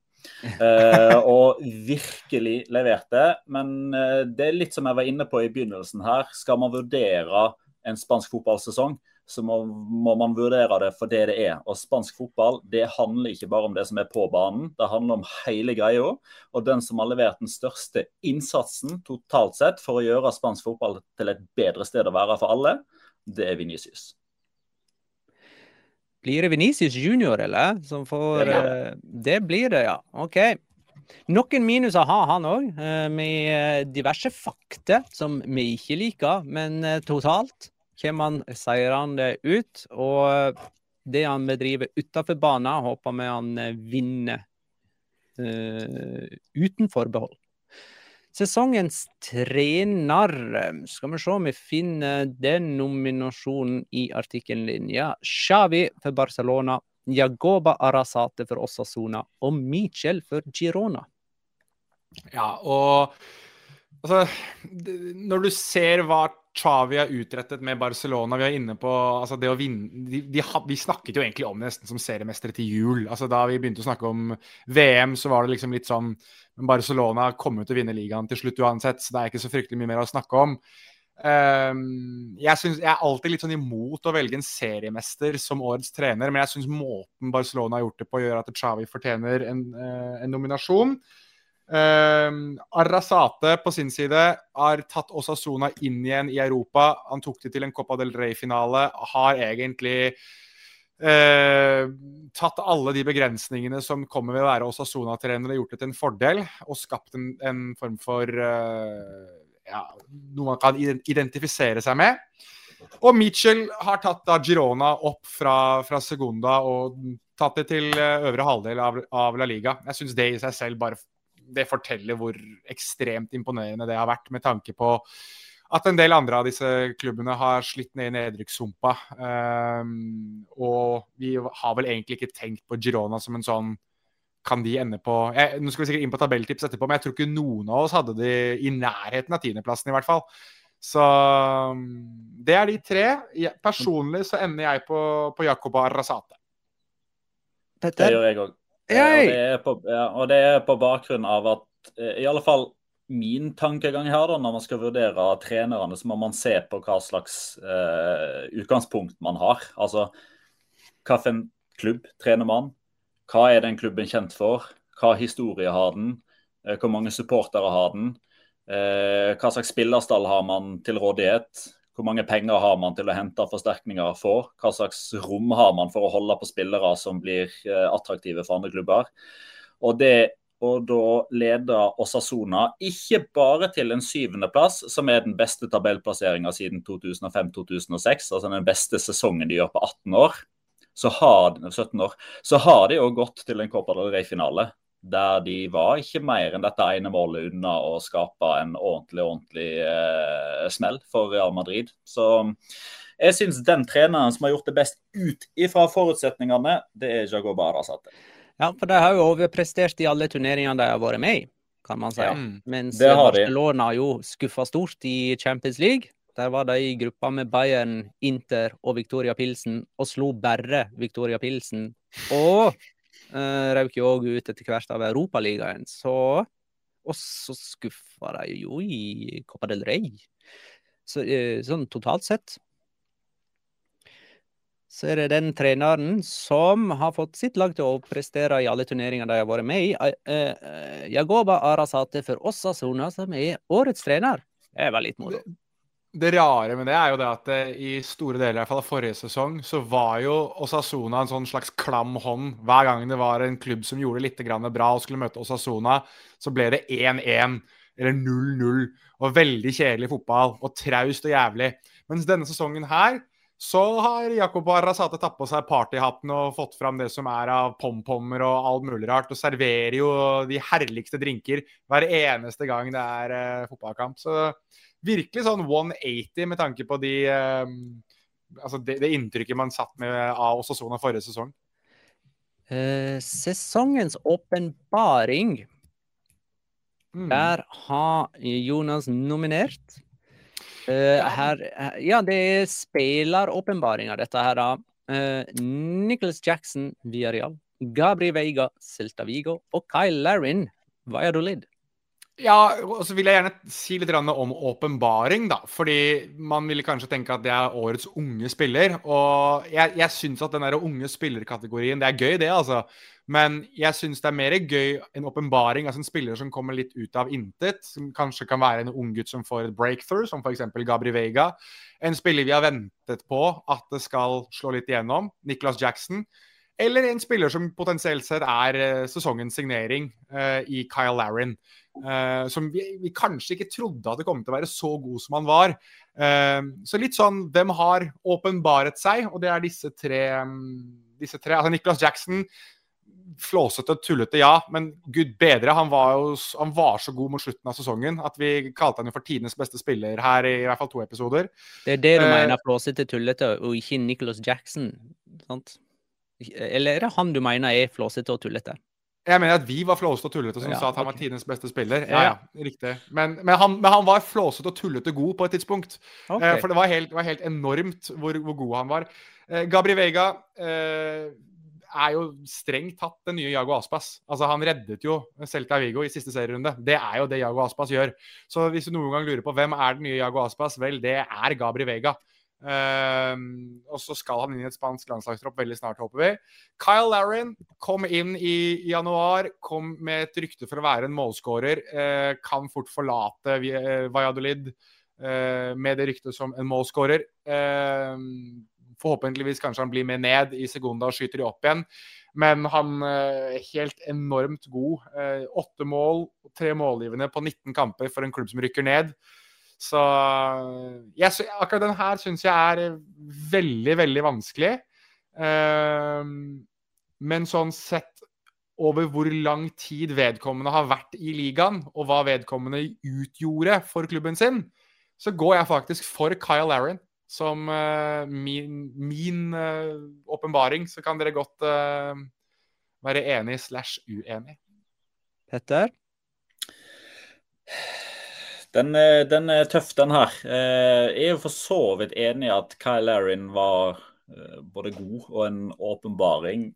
uh, og virkelig leverte. Men uh, det er litt som jeg var inne på i begynnelsen her. Skal man vurdere en spansk fotballsesong, så må, må, man vurdere det for det det er. Og Spansk fotball det handler ikke bare om det som er på banen, det handler om hele greia. Og den som har levert den største innsatsen totalt sett for å gjøre spansk fotball til et bedre sted å være for alle, det er Venicius. Blir det Venicius junior, eller? Som får, det, det. det blir det, ja. OK. Noen minuser har han òg, eh, med diverse fakta som vi ikke liker. Men eh, totalt kommer han seirende ut. Og det han bedriver utenfor banen, håper vi han eh, vinner uh, uten forbehold. Sesongens trener. Skal vi se om vi finner den nominasjonen i artikkellinja. Xavi for Barcelona. Jagoba Arasate for Osasona og Michel for Girona. Ja, og altså Når du ser hva Xavi har utrettet med Barcelona. Vi er inne på altså det å vinne de, de, Vi snakket jo egentlig om det nesten som seriemestere til jul. altså Da vi begynte å snakke om VM, så var det liksom litt sånn Barcelona kommer til å vinne ligaen til slutt uansett, så det er ikke så fryktelig mye mer å snakke om. Um, jeg, synes, jeg, er alltid litt sånn imot å velge en seriemester som årets trener, men jeg syns måten Barcelona har gjort det på, gjør at Xavi fortjener en, uh, en nominasjon. Uh, Arrazate på sin side har tatt Osasuna inn igjen i Europa. Han tok det til en Copa del Rey-finale. Har egentlig uh, tatt alle de begrensningene som kommer ved å være Osasuna-trener, og gjort det til en fordel. Og skapt en, en form for uh, ja, noe man kan identifisere seg med. Og Mitchell har tatt da Girona opp fra, fra Segunda og tatt det til eh, øvre halvdel av, av La Liga. Jeg syns det i seg selv bare det forteller hvor ekstremt imponerende det har vært, med tanke på at en del andre av disse klubbene har slitt ned i nedrykkssumpa. Um, og vi har vel egentlig ikke tenkt på Girona som en sånn Kan de ende på jeg, Nå skal vi sikkert inn på tabelltips etterpå, men jeg tror ikke noen av oss hadde de i nærheten av tiendeplassen, i hvert fall. Så um, det er de tre. personlig så ender jeg på, på Jacob Arrasate. Det gjør jeg òg. Og det, på, ja, og det er på bakgrunn av at eh, i alle fall min tankegang her, da, når man skal vurdere trenerne, så må man se på hva slags uh, utgangspunkt man har. Altså hvilken klubb trener man? Hva er den klubben kjent for? Hva historie har den? Uh, hvor mange supportere har den? Hva slags spillerstall har man til rådighet? Hvor mange penger har man til å hente forsterkninger for? Hva slags rom har man for å holde på spillere som blir eh, attraktive for andre klubber? Og det å da lede Osasona ikke bare til en syvendeplass, som er den beste tabellplasseringa siden 2005-2006, altså den beste sesongen de gjør på 18 år, så har, 17 år, så har de jo gått til en Copa del Rey-finale der de var ikke mer enn dette ene målet unna å skape en ordentlig ordentlig eh, smell for Real Madrid. Så jeg syns den treneren som har gjort det best ut ifra forutsetningene, det er Jago Barasate. Ja, for de har jo overprestert i alle turneringene de har vært med i, kan man si. Ja, Mens Barcelona har jo skuffa stort i Champions League. Der var de i gruppa med Bayern, Inter og Victoria Pilsen, og slo bare Victoria Pilsen. Og Uh, røk jo òg ut etter hvert av Europaligaen. Så Og så skuffa de jo i Copa del Rey. Så, uh, sånn totalt sett så er det den treneren som har fått sitt lag til å prestere i alle turneringer de har vært med i. Uh, Jagoba Arasate for Osasona, som er årets trener. Det var litt moro det rare med det er jo det at det, i store deler av forrige sesong så var jo Osasona en sånn slags klam hånd. Hver gang det var en klubb som gjorde litt bra og skulle møte Osasona, så ble det 1-1 eller 0-0 og veldig kjedelig fotball og traust og jævlig. Mens denne sesongen her så har Jakob Arrazate tatt på seg partyhatten og fått fram det som er av pompommer og alt mulig rart, og serverer jo de herligste drinker hver eneste gang det er eh, fotballkamp. Så virkelig sånn 180 med tanke på de, um, altså det, det, inntrykket man satt med av Osasona forrige sesong. Uh, sesongens åpenbaring. Mm. Der har Jonas nominert. Uh, her, ja, det er spilleråpenbaringa, dette her, da. Uh, Nicholas Jackson, Villarreal. Gabri Veiga, Celta Vigo. Og Kyle Larin, Valladolid. Ja, og så vil jeg gjerne si litt om åpenbaring, da. Fordi man ville kanskje tenke at det er årets unge spiller. Og jeg, jeg syns at den der unge spillerkategorien, det er gøy, det, altså. Men jeg syns det er mer gøy en åpenbaring, altså en spiller som kommer litt ut av intet. Som kanskje kan være en unggutt som får et breakthrough, som f.eks. Gabri Vega. En spiller vi har ventet på at det skal slå litt igjennom. Nicholas Jackson. Eller en spiller som potensielt sett er uh, sesongens signering uh, i Kyle Larin. Uh, som vi, vi, kanskje ikke trodde at det kom til å være så god som han var. Uh, så litt sånn Hvem har åpenbaret seg? Og det er disse tre. Um, disse tre. Altså Nicholas Jackson. Flåsete, tullete, ja, men gud bedre. Han var jo han var så god mot slutten av sesongen at vi kalte han jo for tidenes beste spiller her i, i hvert fall to episoder. Det er det du uh, mener, flåsete, tullete, og ikke Nicholas Jackson? sant? Eller er det han du mener er flåsete og tullete? Jeg mener at vi var flåsete og tullete som ja, sa at han okay. var tidenes beste spiller. Ja, ja, riktig. Men, men, han, men han, var flåsete og tullete god på et tidspunkt. Okay. Eh, for det var helt, var helt enormt hvor, hvor, god han var. Eh, Gabri Vega eh, er jo strengt tatt den nye Jago Aspas. Altså, han reddet jo Celta Vigo i siste serierunde. Det er jo det Jago Aspas gjør. Så hvis du noen gang lurer på hvem er den nye Jago Aspas, vel, det er Gabri Vega. Uh, og så skal han inn i et spansk landslagstropp veldig snart, håper vi. Kyle Larin kom inn i, januar, kom med et rykte for å være en målskårer. Uh, kan fort forlate uh, Valladolid uh, med det ryktet som en målskårer. forhåpentligvis kanskje han blir med ned i Segunda og skyter de opp igjen. Men han er helt enormt god. Åtte mål, tre målgivende på 19 kamper for en klubb som rykker ned. Så jeg, akkurat den her syns jeg er veldig, veldig vanskelig. Uh, men sånn sett over hvor lang tid vedkommende har vært i ligaen, og hva vedkommende utgjorde for klubben sin, så går jeg faktisk for Kyle Aaron som uh, min eh, åpenbaring. Så kan dere godt være enig slash uenig. Petter? Den, eh, den, er tøff, den her. Eh, jeg er jo for så vidt enig i at Kyle Larin var eh, både god og en åpenbaring.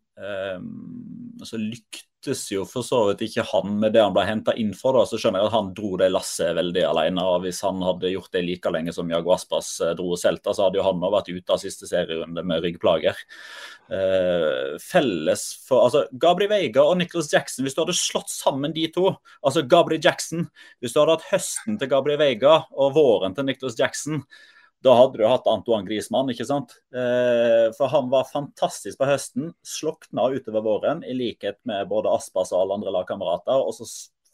Så lyktes jo for så vidt ikke han med det han ble henta inn for. Da. Så skjønner jeg at han dro det lasset veldig alene. og Hvis han hadde gjort det like lenge som Jago Aspas dro Celta, så hadde jo han òg vært ute av siste serierunde med ryggplager. Uh, felles for altså Gabri Veiga og Nicholas Jackson, hvis du hadde slått sammen de to Altså Gabri Jackson Hvis du hadde hatt høsten til Gabri Veiga og våren til Nicholas Jackson, da hadde du hatt Antoine Griezmann, ikke sant? Uh, for han var fantastisk på høsten, slokna utover våren, i likhet med både Aspas og alle andre lagkamerater. Og så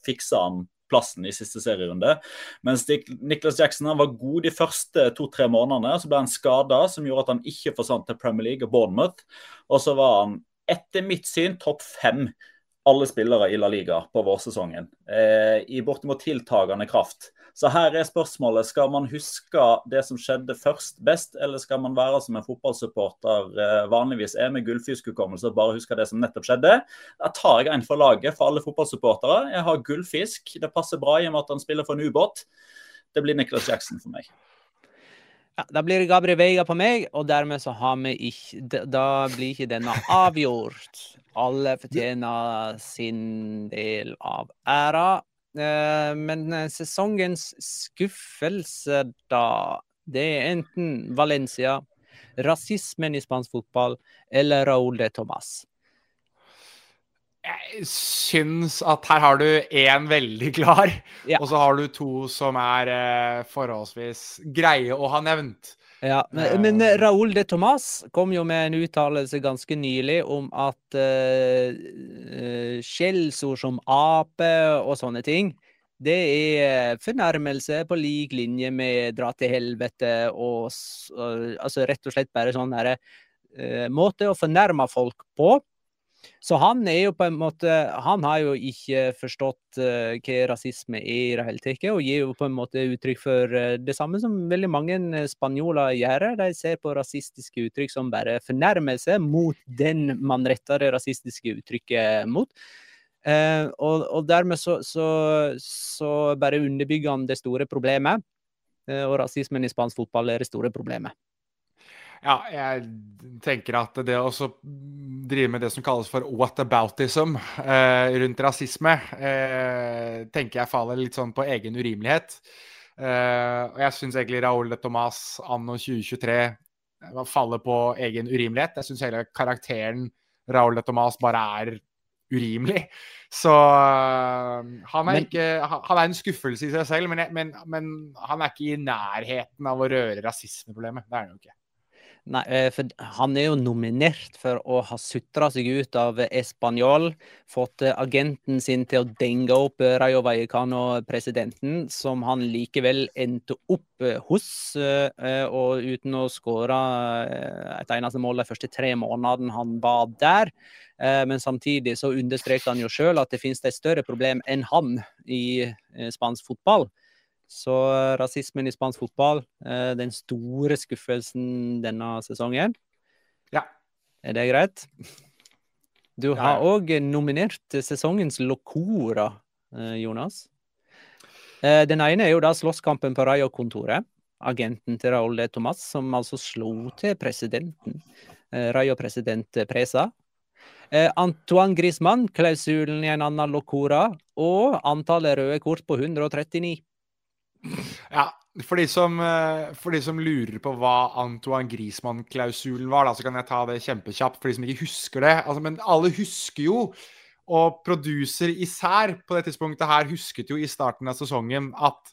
fiksa han plassen i siste serierunde. Mens Nicholas Jackson han var god de første to-tre månedene. Så ble han skada, som gjorde at han ikke forsvant til Premier League og Bournemouth. Og så var han etter mitt syn topp fem alle spillere i La Liga på vårsesongen. Eh, I bortimot tiltagende kraft. Så her er spørsmålet skal man huske det som skjedde først best, eller skal man være som en fotballsupporter eh, vanligvis er med gullfiskhukommelse og bare huske det som nettopp skjedde? Da tar jeg en for laget for alle fotballsupportere. Jeg har gullfisk. Det passer bra i og med at han spiller for en ubåt. Det blir Nicholas Jackson for meg. Ja, da blir det Gabriel Veiga på meg, og dermed så har vi ikke Da blir ikke denne avgjort. Alle fortjener sin del av æra. Eh, men eh, sesongens skuffelse, da, det er enten Valencia, rasismen i spansk fotball eller Raúl de Tomas. Jeg syns at her har du én veldig klar, ja. og så har du to som er eh, forholdsvis greie å ha nevnt. Ja, men, men eh, Raúl de Tomàs kom jo med en uttalelse ganske nylig om at uh, skjellsord som ape og sånne ting, det er fornærmelse på lik linje med dra til helvete og uh, altså rett og slett bare sånn herre uh, måte å fornærme folk på. Så han er jo på en måte Han har jo ikke forstått uh, hva rasisme er i det hele tatt, og gir jo på en måte uttrykk for uh, det samme som veldig mange eh, spanjoler gjør. De ser på rasistiske uttrykk som bare fornærmelse mot den man retter det rasistiske uttrykket mot. Uh, og, og, dermed så, så, så, bare underbygger han det store problemet. og rasismen i spansk fotball er det store problemet. Ja, jeg tenker at det å drive med det som kalles for whataboutism eh, rundt rasisme, eh, tenker jeg faller litt sånn på egen urimelighet. Eh, og jeg syns egentlig Raúl de Tomàs anno 2023 faller på egen urimelighet. Jeg syns hele karakteren Raúl de Tomàs bare er urimelig. Så uh, han, er ikke, han, er en skuffelse i seg selv, men, men, men, han er ikke i nærheten av å røre rasismeproblemet. Det er han jo ikke. Nei, eh, for han er jo nominert for å ha sutra seg ut av Español. Fått agenten sin til å denge opp Rayo Vallecano-presidenten, som han likevel endte opp hos. Eh, og uten å skåre et eneste mål de første tre månedene han var der. Eh, men samtidig så understreker han jo sjøl at det finnes et større problem enn han i spansk fotball. Så eh, rasismen i spansk fotball, eh, den store skuffelsen denne sesongen. Ja. Er det greit? Du har òg ja. nominert sesongens Locora, eh, Jonas. Den ene er jo da slåsskampen på Rayo-kontoret. Agenten til Raúl de Tomàs, som altså slo til presidenten. Rayo-president Presa. Antoine Griezmann-klausulen i en annen Locora. Og antallet røde kort på 139. Ja, for de, som, eh, for de som lurer på hva Antoine Griezmann-klausulen var, da, så kan jeg ta det kjempekjapt for de som ikke husker det. Altså, men alle husker jo, og producer især på det tidspunktet her husket jo i starten av sesongen at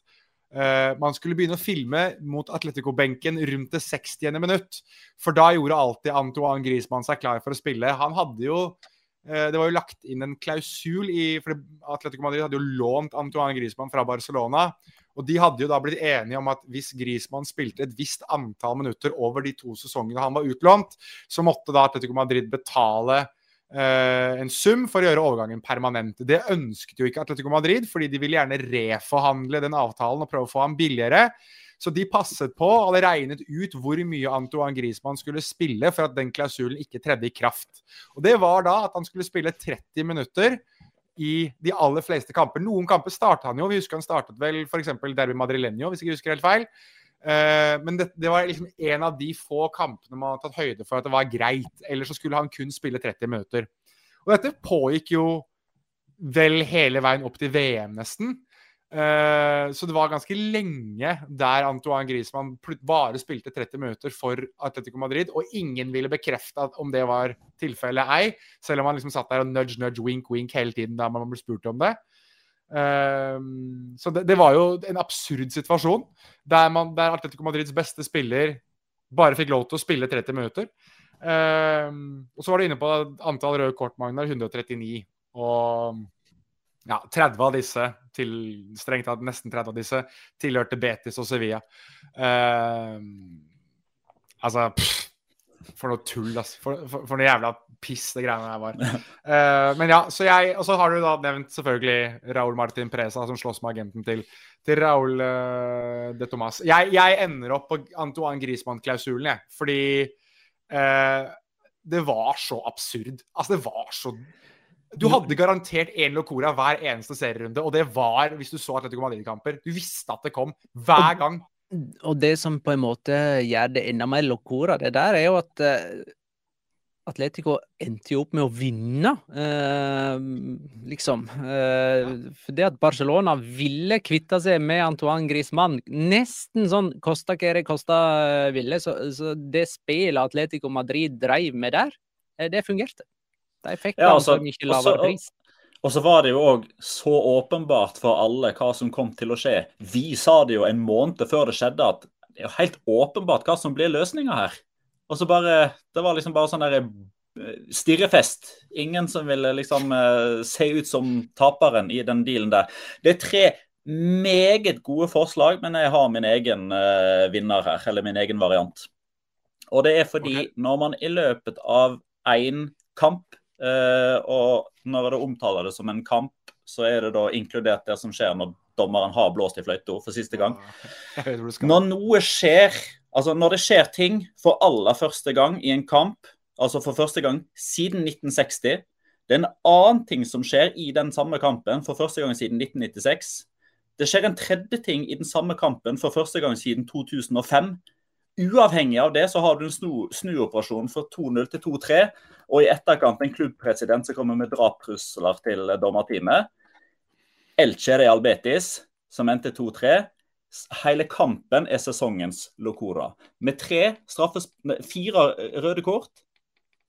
uh, man skulle begynne å filme mot Atletico-benken rundt det 60. minutt. For da gjorde alltid Antoine Griezmann seg klar for å spille. Han hadde jo uh, det var jo lagt inn en klausul i for Atletico Madrid hadde jo lånt Antoine Griezmann fra Barcelona. Og De hadde jo da blitt enige om at hvis Griezmann spilte et visst antall minutter over de to sesongene han var utlånt, så måtte da Atletico Madrid betale eh, en sum for å gjøre overgangen permanent. Det ønsket jo ikke Atletico Madrid, fordi de ville gjerne reforhandle den avtalen og prøve å få ham billigere. Så de passet på og hadde regnet ut hvor mye Antoine Griezmann skulle spille for at den klausulen ikke tredde i kraft. Og Det var da at han skulle spille 30 minutter i de aller fleste kamper. Noen kamper starta han jo. Vi husker han startet vel f.eks. Derby Madrileño, hvis jeg ikke husker helt feil. Uh, men det, det, var liksom en av de få kampene man har tatt høyde for at det var greit. Ellers så skulle han kun spille 30 minutter. Og dette pågikk jo vel hele veien opp til VM, nesten. Uh, så det var ganske lenge der Antoine Griezmann bare spilte 30 minutter for Atletico Madrid, og ingen ville bekrefte om det var tilfellet ei, selv om han liksom satt der og nudge, nudge, wink, wink hele tiden da man ble spurt om det. Uh, så det, det, var jo en absurd situasjon, der, man, der, Atletico Madrids beste spiller bare fikk lov til å spille 30 minutter. Uh, og så var du inne på antall røde kort, Magnar, 139. Og ja, 30 av disse, til, strengt tatt nesten 30 av disse, tilhørte Betis og Sevilla. Uh, altså pff, For noe tull, altså. For, for, for, noe jævla piss det greiene der var. Uh, men ja, så jeg Og så har du da nevnt selvfølgelig Raúl Martin Presa, som slåss med agenten til, til Raúl uh, de Tomas. Jeg, jeg, ender opp på Antoine Griezmann-klausulen, jeg. Fordi uh, det var så absurd. Altså, det var så du hadde garantert én Locora hver eneste serierunde, og det var hvis du så Atletico Madrid-kamper. Du visste at det kom hver gang. Og det som på en måte gjør det enda mer Locora, det der er jo at uh, Atletico endte jo opp med å vinne, uh, liksom. Uh, for det at Barcelona ville kvitte seg med Antoine Griezmann, nesten sånn kosta hva det kosta ville, så, så det spillet Atletico Madrid dreiv med der, det fungerte. De fikk ja, altså, mye lavere pris. Og så var det jo òg så åpenbart for alle hva som kom til å skje. Vi sa det jo en måned før det skjedde at det er jo helt åpenbart hva som blir løsninga her. Og så bare Det var liksom bare sånn der eh, stirrefest. Ingen som ville liksom uh, se ut som taperen i den dealen der. Det er tre meget gode forslag, men jeg har min egen uh, vinner her. Eller min egen variant. Og det er fordi okay. når man i løpet av én kamp og når jeg omtaler det som en kamp, så er det da inkludert det som skjer når dommeren har blåst i fløyta for siste gang. Når noe skjer, altså når det skjer ting for aller første gang i en kamp, altså for første gang siden 1960 Det er en annen ting som skjer i den samme kampen for første gang siden 1996. Det skjer en tredje ting i den samme kampen for første gang siden 2005. Uavhengig av det så har du en snu, snuoperasjon fra 2-0 til 2-3. Og i etterkant en klubbpresident som kommer med drapstrusler til dommerteamet. Elche Real Betis, som endte 2-3. Hele kampen er sesongens Locora. Med tre fire røde kort,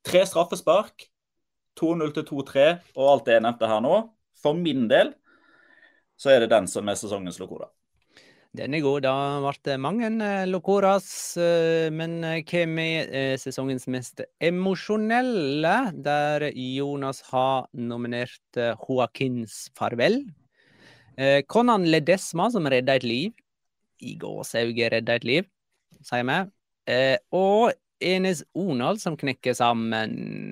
tre straffespark, 2-0 til 2-3 og alt det jeg nevnte her nå. For min del så er det den som er sesongens Locora. Den er god. Da har vært mange eh, Locoras, eh, men hva er sesongens mest emosjonelle? Der Jonas har nominert Joaquins farvel. Konan Ledesma, som redda et liv. I gåsehauget redda et liv, sier vi. Og Enes Onal, som knekker sammen.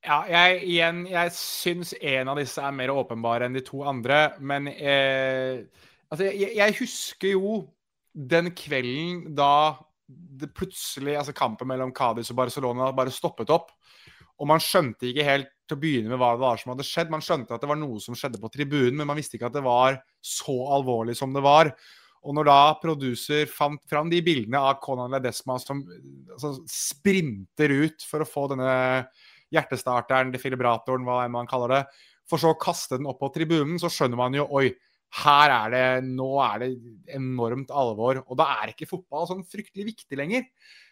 Ja, jeg, igjen, jeg syns en av disse er mer åpenbare enn de to andre. Men eh, altså, jeg, jeg, husker jo den kvelden da det plutselig altså kampen mellom Cádiz og Barcelona bare stoppet opp. Og man skjønte ikke helt til å begynne med hva det var som hadde skjedd. Man skjønte at det var noe som skjedde på tribunen, men man visste ikke at det var så alvorlig som det var. Og når da producer fant fram de bildene av Conan Ledesma som altså, sprinter ut for å få denne hjertestarteren, defibratoren, hva enn man kaller det, for så å kaste den opp på tribunen, så skjønner man jo oi, her er det Nå er det enormt alvor. Og da er ikke fotball sånn fryktelig viktig lenger.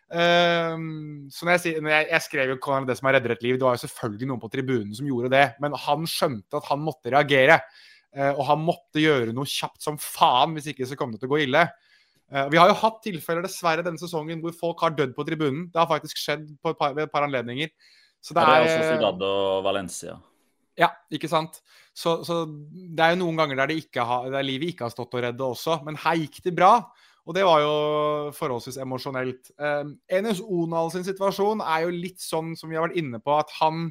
Um, så når jeg, når jeg, jeg, skrev jo det som har redder et liv, det var jo selvfølgelig noen på tribunen som gjorde det. Men han skjønte at han måtte reagere. Uh, og han måtte gjøre noe kjapt som faen, hvis ikke så kom det til å gå ille. Uh, vi har jo hatt tilfeller dessverre denne sesongen hvor folk har dødd på tribunen. Det har faktisk skjedd på et par, ved et par anledninger. Så det, er, det er også Ciudad og Valencia. Ja, ikke sant. Så, så, det er jo noen ganger der, det har, der, livet ikke har stått å redde også. Men her gikk det bra. Og det var jo forholdsvis emosjonelt. Um, Enes Onal sin situasjon er jo litt sånn som vi har vært inne på, at han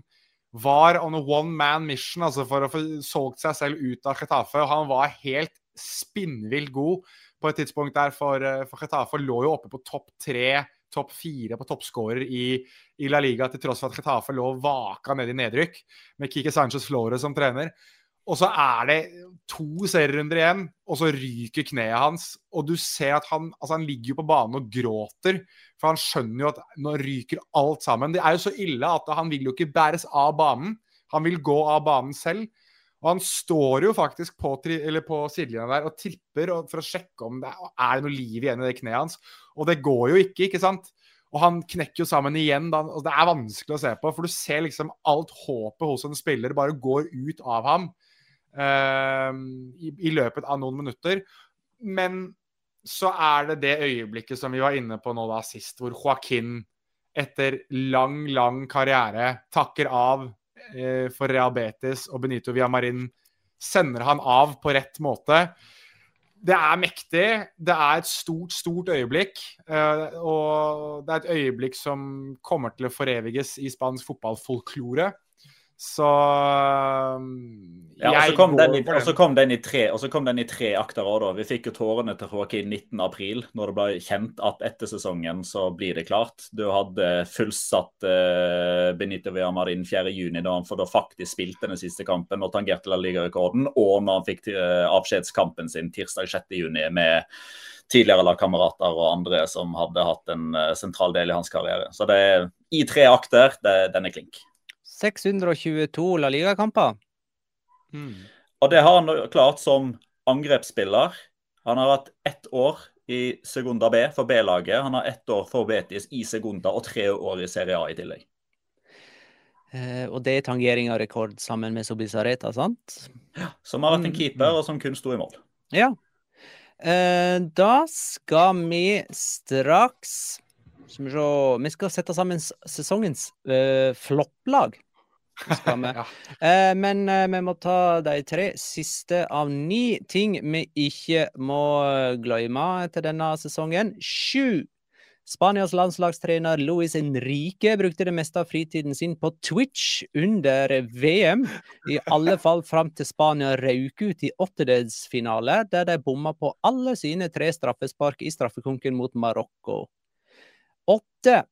var on a one man mission altså for å få solgt seg selv ut av Chetafe. Han var helt spinnvilt god på et tidspunkt der for, eh, for Chetafe. Lå jo oppe på topp tre topp fire på toppskårer i, i, La Liga, til tross for at Chetafe lå vaka ned i nedrykk med Kike Sanchez Flores som trener. Og så er det to serierunder igjen, og så ryker kneet hans. Og du ser at han, altså han ligger jo på banen og gråter, for han skjønner jo at nå ryker alt sammen. Det er jo så ille at han vil jo ikke bæres av banen. Han vil gå av banen selv. Og han står jo faktisk på, på sidelinja der og tripper for å sjekke om det er noe liv igjen i det kneet hans. Og det går jo ikke, ikke sant? Og han knekker jo sammen igjen. Da, og Det er vanskelig å se på, for du ser liksom alt håpet hos en spiller bare går ut av ham uh, i, i, løpet av noen minutter. Men så er det det øyeblikket som vi var inne på nå da sist, hvor Joaquin etter lang, lang karriere takker av for Real og Benito Villamarin sender han av på rett måte. Det er mektig. Det er et stort, stort øyeblikk. Eh, og det er et øyeblikk som kommer til å foreviges i spansk fotballfolklore. Så ja, og så kom, den i, kom den i tre, og så kom den i tre akter òg, da. Vi fikk jo tårene til Joaquin 19.4, når det ble kjent at etter sesongen så blir det klart. Du hadde fullsatt uh, Benito Villamarin 4.6, da han for da faktisk spilte den siste kampen og tangerte la ligarekorden, og når han fikk uh, avskjedskampen sin tirsdag 6.6 med tidligere lagkamerater og andre som hadde hatt en uh, sentral del i hans karriere. Så det er i tre akter. Det, den er klink. 622 La Liga-kamper. Mm. Og det har han klart som angrepsspiller. Han har hatt ett år i Segunda B for B-laget. Han har ett år for Betis i Segunda og tre år i Serie A i tillegg. Eh, og det er tangering av rekord sammen med Sobisareta, sant? Ja, som har vært en mm. keeper, og som kun sto i mål. Ja. Eh, da skal vi straks Skal vi se Vi skal sette sammen sesongens uh, flopplag. ja. uh, men uh, vi må ta de tre siste av ni ting vi ikke må glemme etter denne sesongen. Sju. Spanias landslagstrener Luis Enrique brukte det meste av fritiden sin på Twitch under VM. I alle fall fram til Spania røk ut i åttedelsfinale, der de bomma på alle sine tre straffespark i straffekonken mot Marokko. Åtte.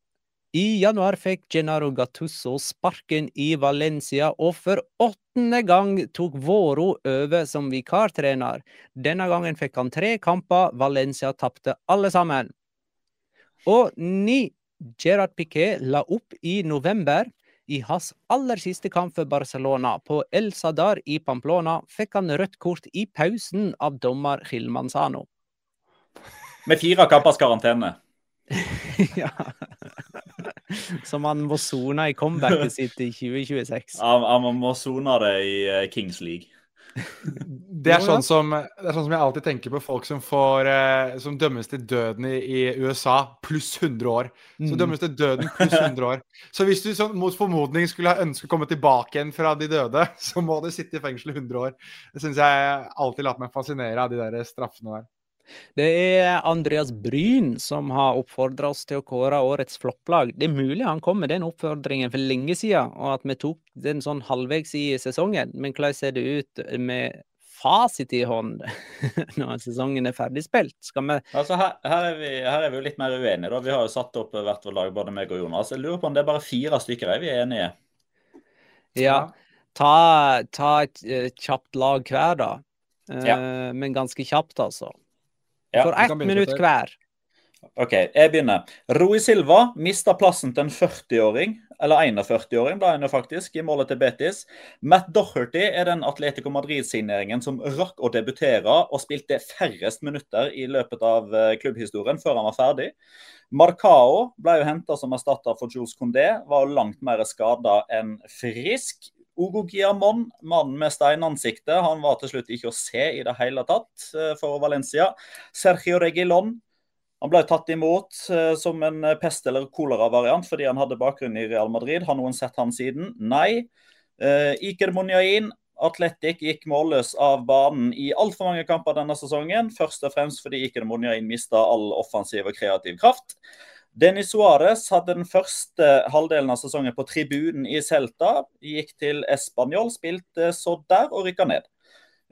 I januar fikk Genaro Gattusso sparken i Valencia, og for 13. gang tok Våro over som vikartrener. Denne gangen fikk han tre kamper. Valencia tapte alle sammen. Og ni Gerard Piquet la opp i november. I hans aller siste kamp for Barcelona, på El Sadar i Pamplona, fikk han rødt kort i pausen av dommer Gil Manzano. Med fire kampers karantene. ja. Som han må sone i comebacket sitt i 2026. Han, han må sone det i eh, Kings League. Det er, sånn som, det er sånn som jeg alltid tenker på folk som, får, eh, som dømmes til døden i, i, USA pluss 100 år. Så mm. dømmes til døden pluss 100 år. Så hvis du sånn, mot formodning skulle ha ønske å komme tilbake igjen fra de døde, så må du sitte i fengsel i 100 år. Det syns jeg alltid latt meg fascinere av de der straffene der. Det er Andreas Bryn som har oppfordra oss til å kåre årets flopplag. Det er mulig han kom med den oppfordringen for lenge siden, og at vi tok den sånn halvveis i sesongen. Men hvordan ser det ut med fasit i hånd når sesongen er ferdig spilt? Skal vi altså her, her, er vi, her, er vi, jo litt mer uenige. Da. Vi har jo satt opp hvert vårt lag, både meg og Jonas. Jeg lurer på om det er bare fire stykker er vi er enige? Ja. Ta, ta et uh, kjapt lag hver, da. Ja. Men ganske kjapt, altså. For ett minutt hver. OK, jeg begynner. Rui Silva mista plassen til en 40-åring, eller 41-åring ble han jo faktisk, i målet til Betis. Matt Doherty er den Atletico Madrid-signeringen som rakk å debutere og spilte færrest minutter i løpet av eh, klubbhistorien før han var ferdig. Marcao ble jo henta som erstatter for Jules Condé, var langt mer skada enn frisk. Ogo Giamon, mannen med steinansiktet, han var til slutt ikke å se i det hele tatt eh, for Valencia. Sergio Regilon han ble tatt imot eh, som en pest- eller kolera-variant fordi han hadde bakgrunn i Real Madrid. Har noen sett han siden? Nei. Eh, Iker Monjain, Atletic, gikk målløs av banen i altfor mange kamper denne sesongen. Først og fremst fordi Iker Monjain mista all offensiv og kreativ kraft. Denis Suárez hadde den første halvdelen av sesongen på tribunen i Celta. Gikk til Español, spilte så der og rykka ned.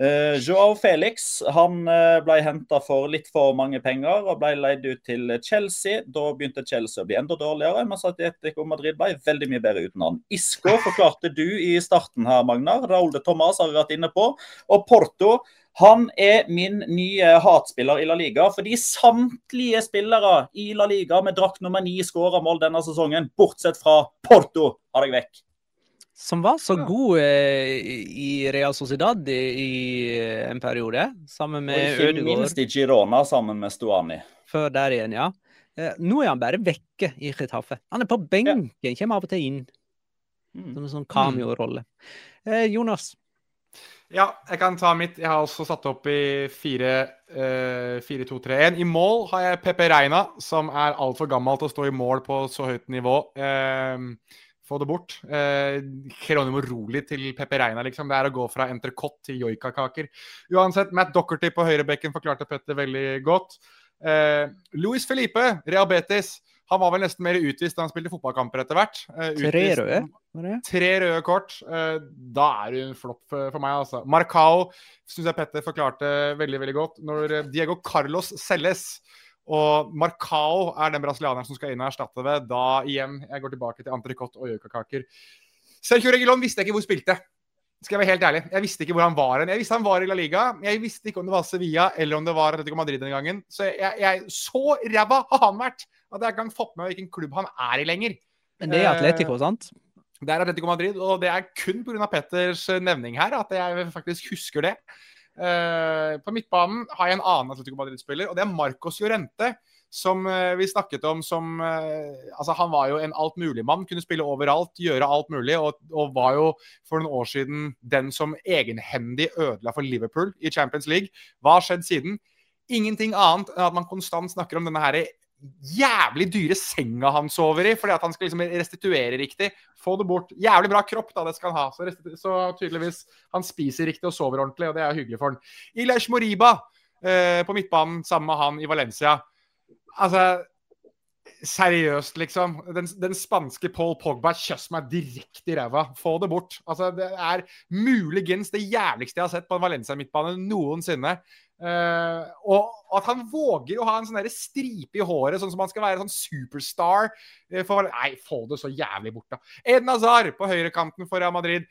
Uh, Joao Felix han uh, ble henta for litt for mange penger og ble leid ut til Chelsea. Da begynte Chelsea å bli enda dårligere, mens Atletico Madrid ble veldig mye bedre uten han. Isco forklarte du i starten her, Magnar. Raúl de Thomas har vi vært inne på. Og Porto han er min nye hatspiller i La Liga, fordi samtlige spillere i La Liga med drakt nummer ni skåra mål denne sesongen, bortsett fra Porto, har jeg vekk. Som var så god eh, i Real Sociedad i, i en periode, sammen med Ødegaard. Og ikke minst i Girona sammen med Stuani. Før der igjen, ja. Eh, nå er han bare vekke i Chetaffe. Han er på benken, ja. kommer av og til inn. Mm. Som en sånn cameo-rolle. Eh, Jonas? Ja, jeg kan ta mitt. Jeg har også satt opp i 4-2-3-1. Eh, I mål har jeg Pepe Reina, som er altfor gammel til å stå i mål på så høyt nivå. Eh, få det bort. Eh, Geronimo Roli til Pepe Reina, liksom. Det er å gå fra entrecôte til joikakaker. Uansett, Matt Dockerty på høyrebekken forklarte Petter veldig godt. Eh, Luis Felipe, Real Betis. Han var vel nesten mer utvist da han spilte fotballkamper etter hvert. Eh, tre røde? Tre røde kort. Eh, da er du en flopp for, for, meg, altså. Marcao syns jeg Petter forklarte veldig veldig godt. Når uh, Diego Carlos selges, og Marcao er den brasilianeren som skal inn og erstatte det, da igjen jeg går tilbake til entrecôte og gjøkakaker. Sergio Regilon visste jeg ikke hvor spilte. Skal jeg være helt ærlig. Jeg visste ikke hvor han var. Jeg visste han var i La Liga. Jeg visste ikke om det var Sevilla eller om det var Atletico Madrid den gangen. Så jeg, jeg, så ræva har han vært at jeg ikke har fått med hvilken klubb han er i lenger. Men det er Atletico, sant? Det er Atletico Madrid, og det er kun pga. Petters nevning her at jeg faktisk husker det. Uh, på midtbanen har jeg en annen Atletico Madrid-spiller, og det er Marcos Llorente. Som uh, vi snakket om som uh, Altså, han var jo en altmuligmann. Kunne spille overalt, gjøre alt mulig. Og, og, var jo for noen år siden den som egenhendig ødela for Liverpool i Champions League. Hva har skjedd siden? Ingenting annet enn at man konstant snakker om denne her jævlig dyre senga han sover i, fordi at han skal liksom restituere riktig. Få det bort. Jævlig bra kropp, da, det skal han ha. Så, så tydeligvis han spiser riktig og sover ordentlig, og det er hyggelig for han. Ilash Moriba eh, på midtbanen sammen med han i Valencia. Altså Seriøst, liksom. Den, den spanske Paul Pogba kjøss meg direkte i ræva. Få det bort. Altså, det er muligens det jævligste jeg har sett på en Valencia-midtbane noensinne. Uh, og at han våger å ha en sånn stripe i håret, sånn som han skal være sånn superstar. Uh, for, nei, få det så jævlig bort, da. Eden Hazar på høyrekanten for Real Madrid.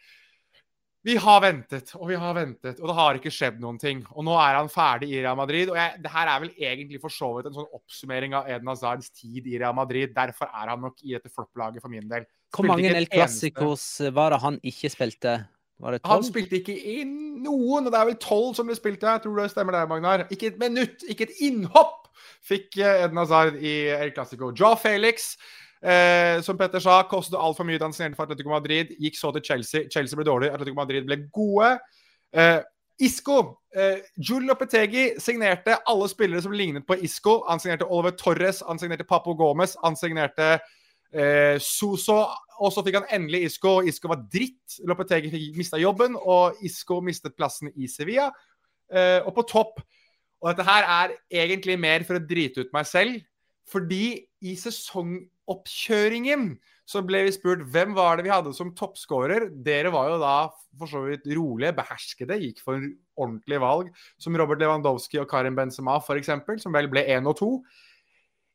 Vi har ventet og vi har ventet, og det har ikke skjedd noen ting. Og nå er han ferdig i Real Madrid. Og jeg, det her er vel egentlig for så vidt en sånn oppsummering av Eden Hazards tid i Real Madrid. Derfor er han nok i dette flopplaget for min del. Hvor mange El Clásicos var det han ikke spilte? Han spilte ikke i noen, og det er vel tolv som ble spilt. Jeg tror det stemmer der, Magnar. Ikke et minutt, ikke et innhopp fikk eh, Eden Hazard i El Clásico. Joe Felix, eh, som Petter sa, kostet altfor mye da han signerte for Atletico Madrid. Gikk så til Chelsea. Chelsea ble dårlig, Atletico Madrid ble gode. Eh, Isco. Eh, Jul Lopetegi signerte alle spillere som lignet på Isco. Han signerte Oliver Torres, han signerte Papo Gomez, han signerte eh, Suso. Og så fikk han endelig Isco. Isco var dritt. Lopetegi mista jobben, og Isco mistet plassen i Sevilla. Eh, og på topp Og dette her er egentlig mer for å drite ut meg selv, fordi i sesongoppkjøringen så ble vi spurt hvem var det vi hadde som toppskårer. Dere var jo da for så vidt rolige, beherskede, gikk for ordentlige valg, som Robert Lewandowski og Karim Benzema f.eks., som vel ble én og to.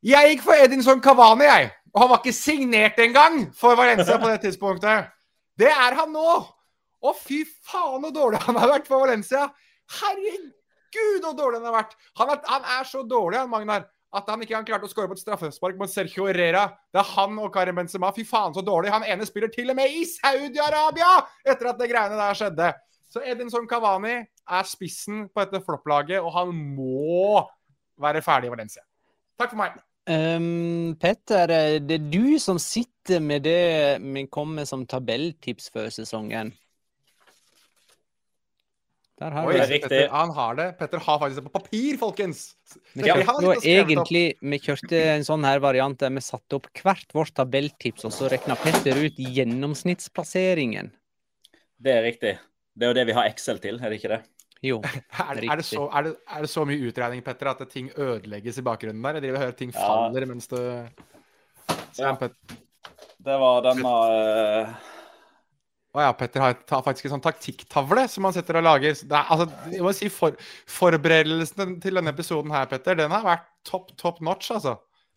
Jeg gikk for Edinson Cavani, jeg. Og han var ikke signert engang for Valencia på det tidspunktet. Det er han nå! Å, fy faen så dårlig han har vært for Valencia! Herregud, så dårlig han har vært! Han er, han er så dårlig, han Magnar, at han ikke engang klarte å skåre på et straffespark mot Sergio Herrera. Det er han og Karim Benzema. Fy faen, så dårlig. Han ene spiller til og med i Saudi-Arabia etter at det greiene der skjedde. Så Edinson Cavani er spissen på dette flopplaget, og han må være ferdig i Valencia. Takk for meg. Um, Petter, det er du som sitter med det vi kom med som tabelltips før sesongen. Der har Oi, det er riktig. Petter, han har det. Petter har faktisk det på papir, folkens. Vi opp. egentlig vi kjørte en sånn her variant der vi satte opp hvert vårt tabelltips, og så regna Petter ut gjennomsnittsplasseringen. Det er riktig. Det er jo det vi har Excel til, er det ikke det? Jo. Er, er, det så, er, det, er det så mye utregning, Petter, at ting ødelegges i bakgrunnen der? Jeg driver og hører ting Ja. faller mens det Ja. Det var denne eh, Å ja, Petter har, faktisk en sånn taktikktavle som han setter og lager. Det er, altså, jeg må si for, Forberedelsen til denne episoden her, Petter, den har vært topp, top notch, altså.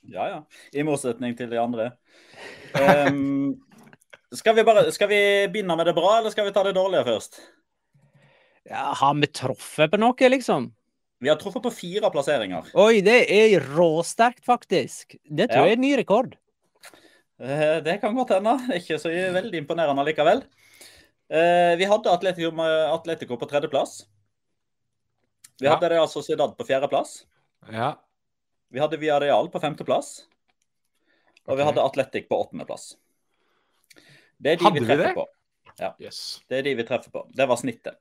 Ja, ja. I motsetning til de andre. Um, skal, vi bare, skal vi begynne med det bra, eller skal vi ta det dårlige først? Ja, har vi truffet på noe, liksom? Vi har truffet på fire plasseringer. Oi, det er råsterkt, faktisk. Det tror Ja. jeg er ny rekord. Eh, Det kan godt hende. Ikke så veldig imponerende likevel. Eh, Vi hadde Atletico, Atletico på tredjeplass. Vi Ja. hadde Real Sociedad på fjerdeplass. Ja. Vi hadde Villarreal på femteplass. Og vi hadde Atletic på åttendeplass. Det er de Hadde vi vi treffer det? på. Yes. Det er de vi treffer på. Det var snittet.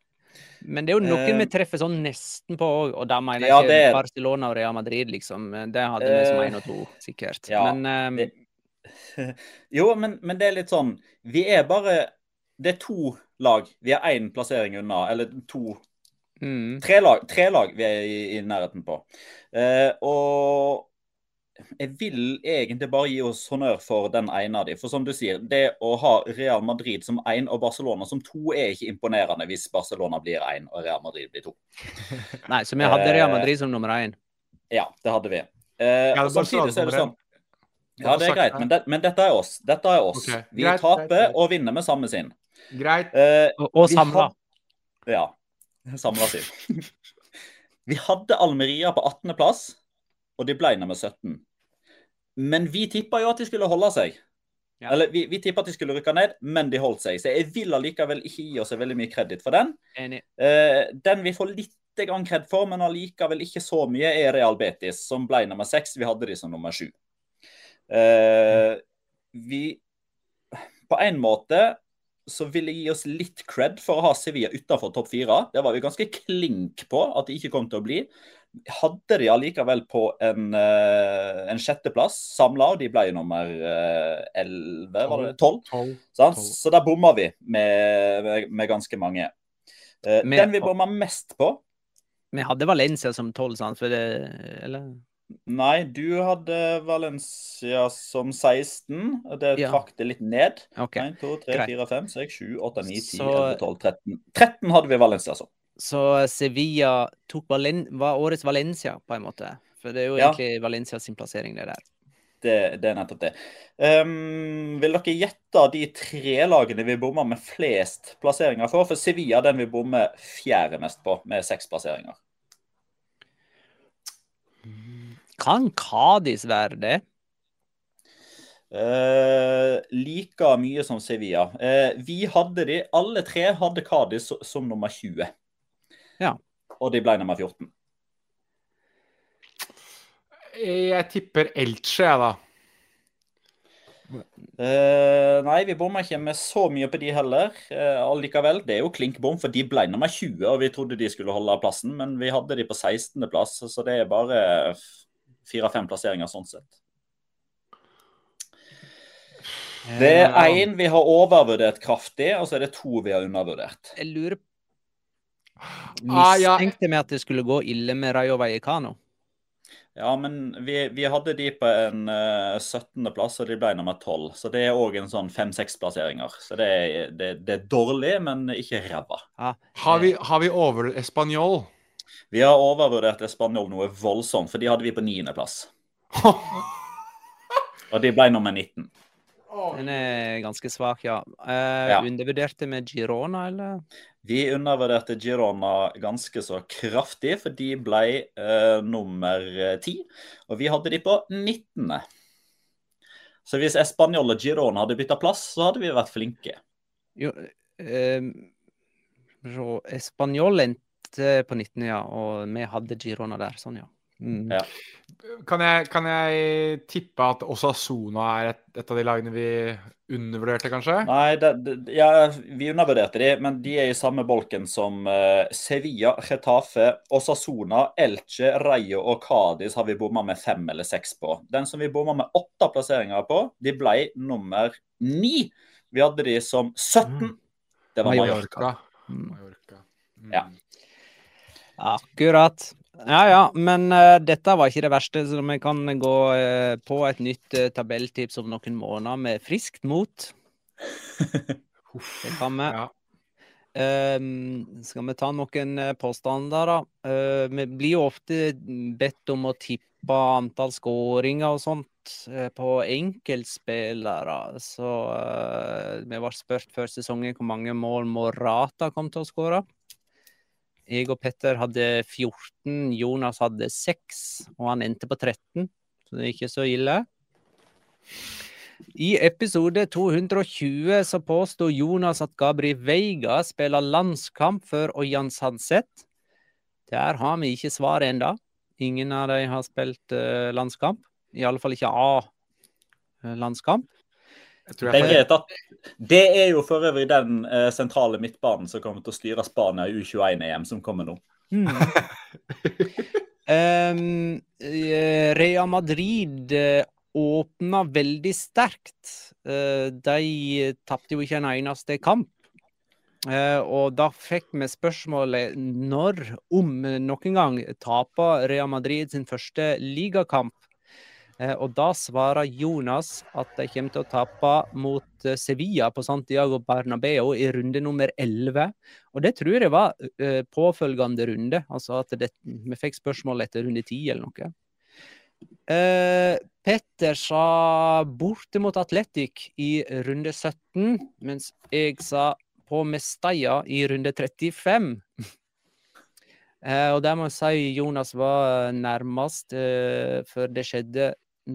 Men det er jo noen Eh, vi treffer sånn nesten på òg, og da mener jeg Ja, det Barcelona og Real Madrid, liksom. Det hadde vi som Eh, én og to, sikkert. ja, Men um... det- Jo, men, men det er litt sånn Vi er bare Det er to lag. Vi er én plassering unna. Eller to mm, Tre lag, tre lag vi er i, i nærheten på. Eh, og jeg vil egentlig bare gi oss honnør for den ene av de. For som du sier, det å ha Real Madrid som én og Barcelona som to er ikke imponerende hvis Barcelona blir én og Real Madrid blir to. Nei, så vi hadde Real Madrid som nummer én. Ja, det hadde vi. Eh, Ja, samtidig så er det sånn Ja, det er greit, men, det, men dette er oss. Dette er oss. Okay. Vi greit, taper greit, greit. og vinner med samme sinn. Greit. Eh, Og, og samla. had- Ja. Samla sinn. vi hadde Almeria på 18.-plass, og de ble nummer 17. Men vi tippa jo at de skulle holde seg. Ja. Eller vi, vi tippa at de skulle rykke ned, men de holdt seg. Så jeg vil allikevel ikke gi oss veldig mye kreditt for den. Eh, den vi får litt grann kred for, men allikevel ikke så mye, er Real Betis, som ble nummer seks. Vi hadde de som nummer sju. Eh, vi På en måte så vil jeg gi oss litt cred for å ha Sevilla utenfor topp fire. Det var vi ganske klink på at de ikke kom til å bli. Hadde de allikevel på en, eh, en sjetteplass samla, og de ble nummer eh, elleve, var det tolv? Tolv. Sant? Tolv. Så der bomma vi med, med, med ganske mange. Eh, Med- den vi bomma mest på Vi hadde Valencia som tolv, sant? For det Eller? Nei, du hadde Valencia som 16. og Det Ja. trakk det litt ned. Okay. 1, 2, 3, greit. 4, 5, 6, 7, 8, 9, 10, Så- 11, 12, 13. 13 hadde vi Valencia som. Så Sevilla tok Valen var årets Valencia, på en måte. For det er jo Ja. egentlig Valencia sin plassering, det der. det, det er nettopp det. Um, vil dere gjette de tre lagene vi bommer med flest plasseringer for? For Sevilla den vi bommer fjerde mest på, med seks plasseringer. Kan Kadis være det? Uh, like mye som Sevilla. Uh, vi hadde de, alle tre hadde Kadis som nummer 20. Ja. Og de ble nummer 14. Jeg tipper Elche, jeg, da. Uh, nei, vi bomma ikke med så mye på de heller. Uh, allikevel. Det er jo klink bom, for de ble nummer 20, og vi trodde de skulle holde plassen. Men vi hadde de på 16.-plass, så det er bare fire-fem plasseringer sånn sett. Det er én vi har overvurdert kraftig, og så er det to vi har undervurdert. Jeg lurer ja. Mistenkte meg at det skulle gå ille med Rayo Vallecano. Ja, men vi, vi hadde de på en uh, 17.-plass, og de ble nummer 12. Så det er òg en sånn fem-seks plasseringer. Så det er, det, det er dårlig, men ikke ræva. Ja. Har vi, har vi over Español? Vi har overvurdert Español noe voldsomt, for de hadde vi på 9.-plass. og de ble nummer 19. Den er ganske svak, ja. Uh, Ja. Undervurderte med Girona, eller? Vi undervurderte Girona ganske så kraftig, for de ble eh, nummer 10. Og vi hadde de på 19. Så hvis Español og Girona hadde bytta plass, så hadde vi vært flinke. Jo, eh, Español endte på 19, ja, og vi hadde Girona der. Sånn, ja. Mm. Ja. Kan jeg, kan jeg tippe at Osasuna er et, et av de lagene vi undervurderte, kanskje? Nei, det, det, ja, vi undervurderte de, men de er i samme bolken som uh, Sevilla, Getafe, Osasuna, Elche, Rayo og Cádiz har vi bomma med fem eller seks på. Den som vi bomma med åtte plasseringer på, de ble nummer ni. Vi hadde de som 17. Det var Mallorca. Mm. Mallorca. Mm. Ja. Akkurat. Ja ja, men uh, dette var ikke det verste, så vi kan gå uh, på et nytt uh, tabelltips om noen måneder med friskt mot. Det kan vi. Ja. Um, skal vi ta noen påstander, da? Uh, vi blir jo ofte bedt om å tippe antall skåringer og sånt uh, på enkeltspillere. Så uh, vi ble spurt før sesongen hvor mange mål Morata kom til å skåre. Jeg og Petter hadde 14, Jonas hadde 6, og han endte på 13. Så det er ikke så ille. I episode 220 så påsto Jonas at Gabriel Veiga spiller landskamp for Ojans Hanseth. Der har vi ikke svaret enda. Ingen av dem har spilt eh, landskamp. I alle fall ikke A-landskamp. Jeg jeg Begge er tatt. Det er jo for øvrig den uh, sentrale midtbanen som kommer til å styre Spania i U21-EM som kommer nå. Mm. um, Real Madrid eh, åpna veldig sterkt. Uh, de tapte jo ikke en eneste kamp. Uh, og da fikk vi spørsmålet når, om noen gang, taper Real Madrid sin første ligakamp. Eh, og da svarer Jonas at de kommer til å tape mot eh, Sevilla på Santiago Bernabeu i runde nummer 11. Og det tror jeg var eh, påfølgende runde. Altså at det, vi fikk spørsmål etter runde 10 eller noe. Eh, Petter sa borte mot Atletic i runde 17, mens jeg sa på Mestalla i runde 35. Eh, og der må jeg si Jonas var nærmest, eh, for det skjedde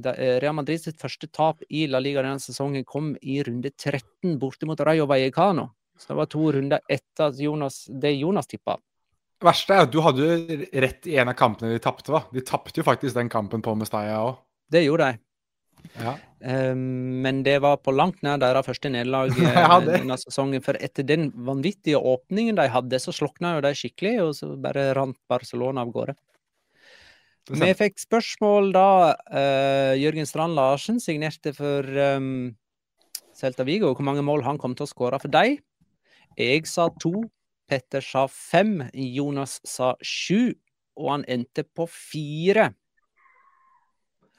Real Madrid sitt første tap i La Liga denne sesongen kom i runde 13 borte mot Rayo Vallecano. Så det var to runder etter at Jonas, det Jonas tippa. Det verste er at du hadde rett i en av kampene de tapte. va? De tapte jo faktisk den kampen på Mestalla òg. Det gjorde de. Ja. Eh, men det var på langt nær deres første nederlag eh, Ja, denne sesongen. For etter den vanvittige åpningen de hadde, så slokna jo de skikkelig, og så bare rant Barcelona av gårde. Vi fikk spørsmål da uh, Jørgen Strand Larsen signerte for um, Celta Vigo, hvor mange mål han kom til å skåre for dem. Jeg sa to, Petter sa fem, Jonas sa sju, og han endte på fire.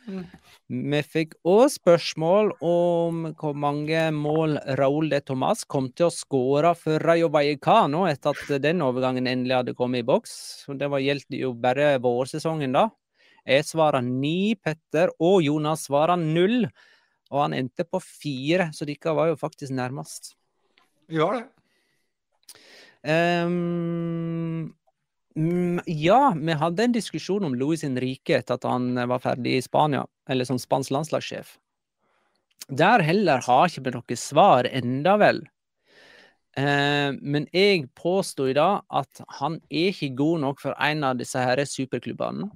Vi fikk òg spørsmål om hvor mange mål Raúl de Tomàs kom til å skåre for Rayo Vallecano etter at den overgangen endelig hadde kommet i boks. Det var gjeldt jo bare vårsesongen, da. Jeg svarer ni, Petter, og Jonas svarer null. Og han endte på fire, så dere var jo faktisk nærmest. Vi var det. Um, ja, vi hadde en diskusjon om Luis Henrique etter at han var ferdig i Spania, eller som spansk landslagssjef. Der heller har ikke vi noe svar enda vel. Eh, men jeg påstår i dag at han er ikke god nok for en av disse her superklubbene.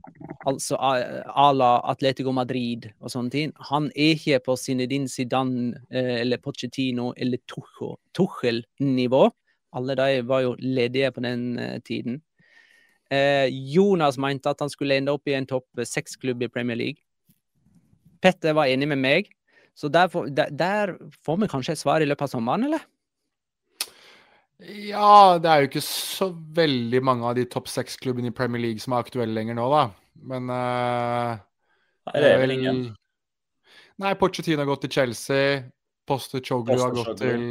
Altså à la Atletico Madrid og sånne ting. Han er ikke på Zinedine Zidane eh, eller Pochettino eller Tuchel-nivå. Alle de var jo ledige på den eh, tiden. Eh, Jonas mente at han skulle ende opp i en topp seks-klubb i Premier League. Petter var enig med meg. Så der får, der, der får vi kanskje et svar i løpet av sommeren, eller? Ja, det er jo ikke så veldig mange av de topp seks-klubbene i Premier League som er aktuelle lenger nå, da. Men uh, Nei, det er vel ingen. Nei, Pochettino har gått til Chelsea. Poster Choglu har gått til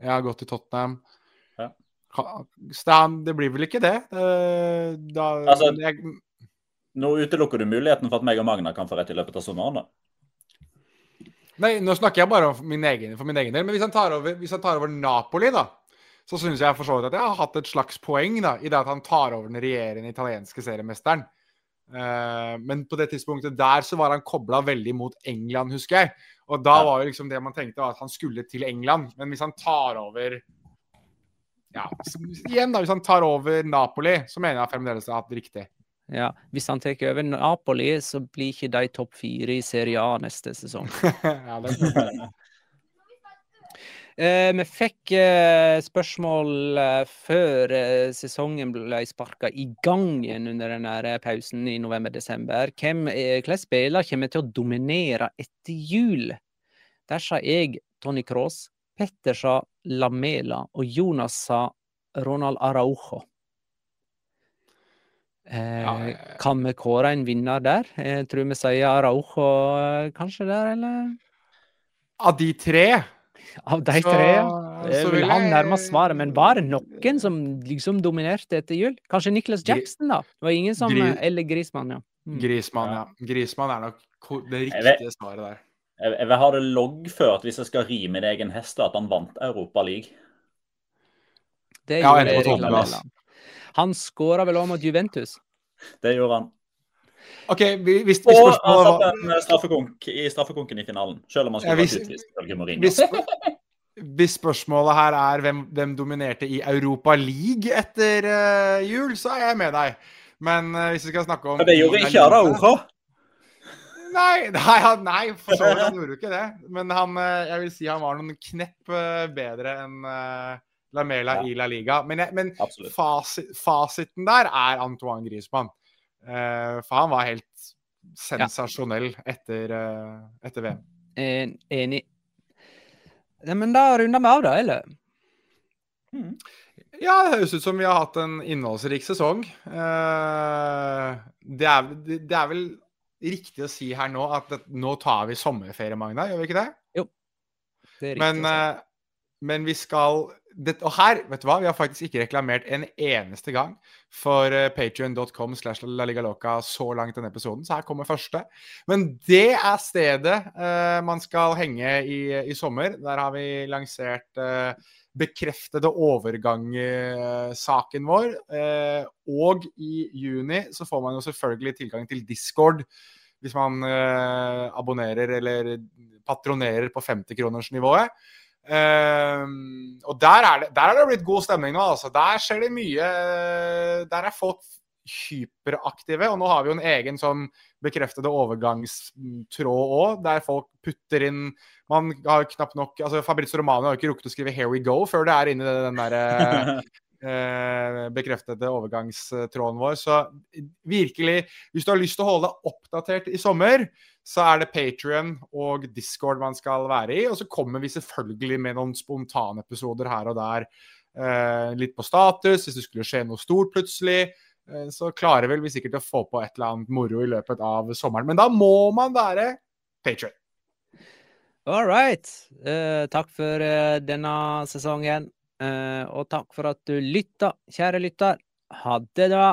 Jeg har gått til Tottenham. Det blir vel ikke det. Uh, da, altså, jeg... Nå utelukker du muligheten for at meg og Magna kan få rett i løpet av sommeren, da. Nei, nå snakker jeg bare min egen, for min egen del. Men hvis han tar over, hvis han tar over Napoli, da, så syns jeg for så vidt at jeg har hatt et slags poeng da, i det at han tar over den regjerende italienske seriemesteren. Uh, men på det tidspunktet der så var han kobla veldig mot England, husker jeg. Og da var jo liksom det man tenkte at han skulle til England. Men hvis han tar over Ja, igjen, da. Hvis han tar over Napoli, så mener jeg fremdeles at det er riktig. Ja, Hvis han tar over Napoli, så blir ikke de topp fire i Serie A neste sesong. ja, det er eh, vi fikk eh, spørsmål eh, før eh, sesongen ble sparka i gang igjen under den pausen i november-desember. Eh, hvilke spillere kommer til å dominere etter jul? Der sa jeg Tony Cross, Petter sa Lamela og Jonas sa Ronald Araujo. Eh, ja, kan vi kåre en vinner der? Jeg tror vi sier Araujo eh, kanskje der, eller? Av de tre? Av de så, tre, ja. Det vil han nærmest svaret. Men var det noen som liksom dominerte etter jul? Kanskje Nicholas Jackson, da? Det var ingen som Gri Eller Grismann, ja. Mm. Grismann, ja. Grismann er nok det riktige svaret der. Jeg, jeg vil ha det loggført hvis jeg skal ri min egen hest, at han vant Europa League. Det ja, gjorde Erik Lamela. Han skåra vel òg mot Juventus? Det gjorde han. Ok, hvis, hvis Og han satt en straffekonk i straffekonken i finalen, selv om han skulle ja, vært utvist. Hvis, hvis spørsmålet her er hvem, hvem dominerte i Europa League etter uh, jul, så er jeg med deg. Men uh, hvis vi skal snakke om Det gjorde ikke Araujo. Nei, nei, nei, for så vidt gjorde ikke det. Men han, jeg vil si han var noen knepp bedre enn Lamela ja. i La Liga. Men, jeg, men fasi, fasiten der er Antoine Griezmann. Uh, for han var helt sensasjonell ja. etter, uh, etter VM. En, enig. Ja, men da runder vi av, da, eller? Mm. Ja, det høres ut som vi har hatt en innholdsrik sesong. Uh, det, er, det, det, er, vel riktig å si her nå at det, nå tar vi sommerferie, Magna, gjør vi ikke det? Jo. Det er riktig men, men vi skal det, og her, vet du hva, vi har faktisk ikke reklamert en eneste gang for uh, eh, patrion.com slash laligaloca så langt denne episoden, så her kommer første. Men det er stedet uh, man skal henge i, i, sommer. Der har vi lansert uh, bekreftede overgang-saken vår. Uh, og i juni så får man jo selvfølgelig tilgang til Discord hvis man abonnerer eller patronerer på 50-kronersnivået. Uh, og der er, det, der er, det, blitt god stemning nå. altså. Der skjer det mye. Der er folk hyperaktive. Og nå har vi jo en egen sånn bekreftede overgangstråd òg, der folk putter inn Man har knapt nok altså Fabrizio Romano har ikke rukket å skrive 'Here we go' før det er inni den der eh, bekreftede overgangstråden vår. Så virkelig, hvis du har lyst til å holde deg oppdatert i sommer, så er det Patrion og Discord man skal være i. Og så kommer vi selvfølgelig med noen spontane episoder her og der. Eh, litt på status, hvis det skulle skje noe stort plutselig. Eh, så klarer vel vi sikkert å få på et eller annet moro i løpet av sommeren. Men da må man være Patrion. All right. Uh, takk for uh, denne sesongen. Uh, og takk for at du lytta, kjære lytter. Ha det, da.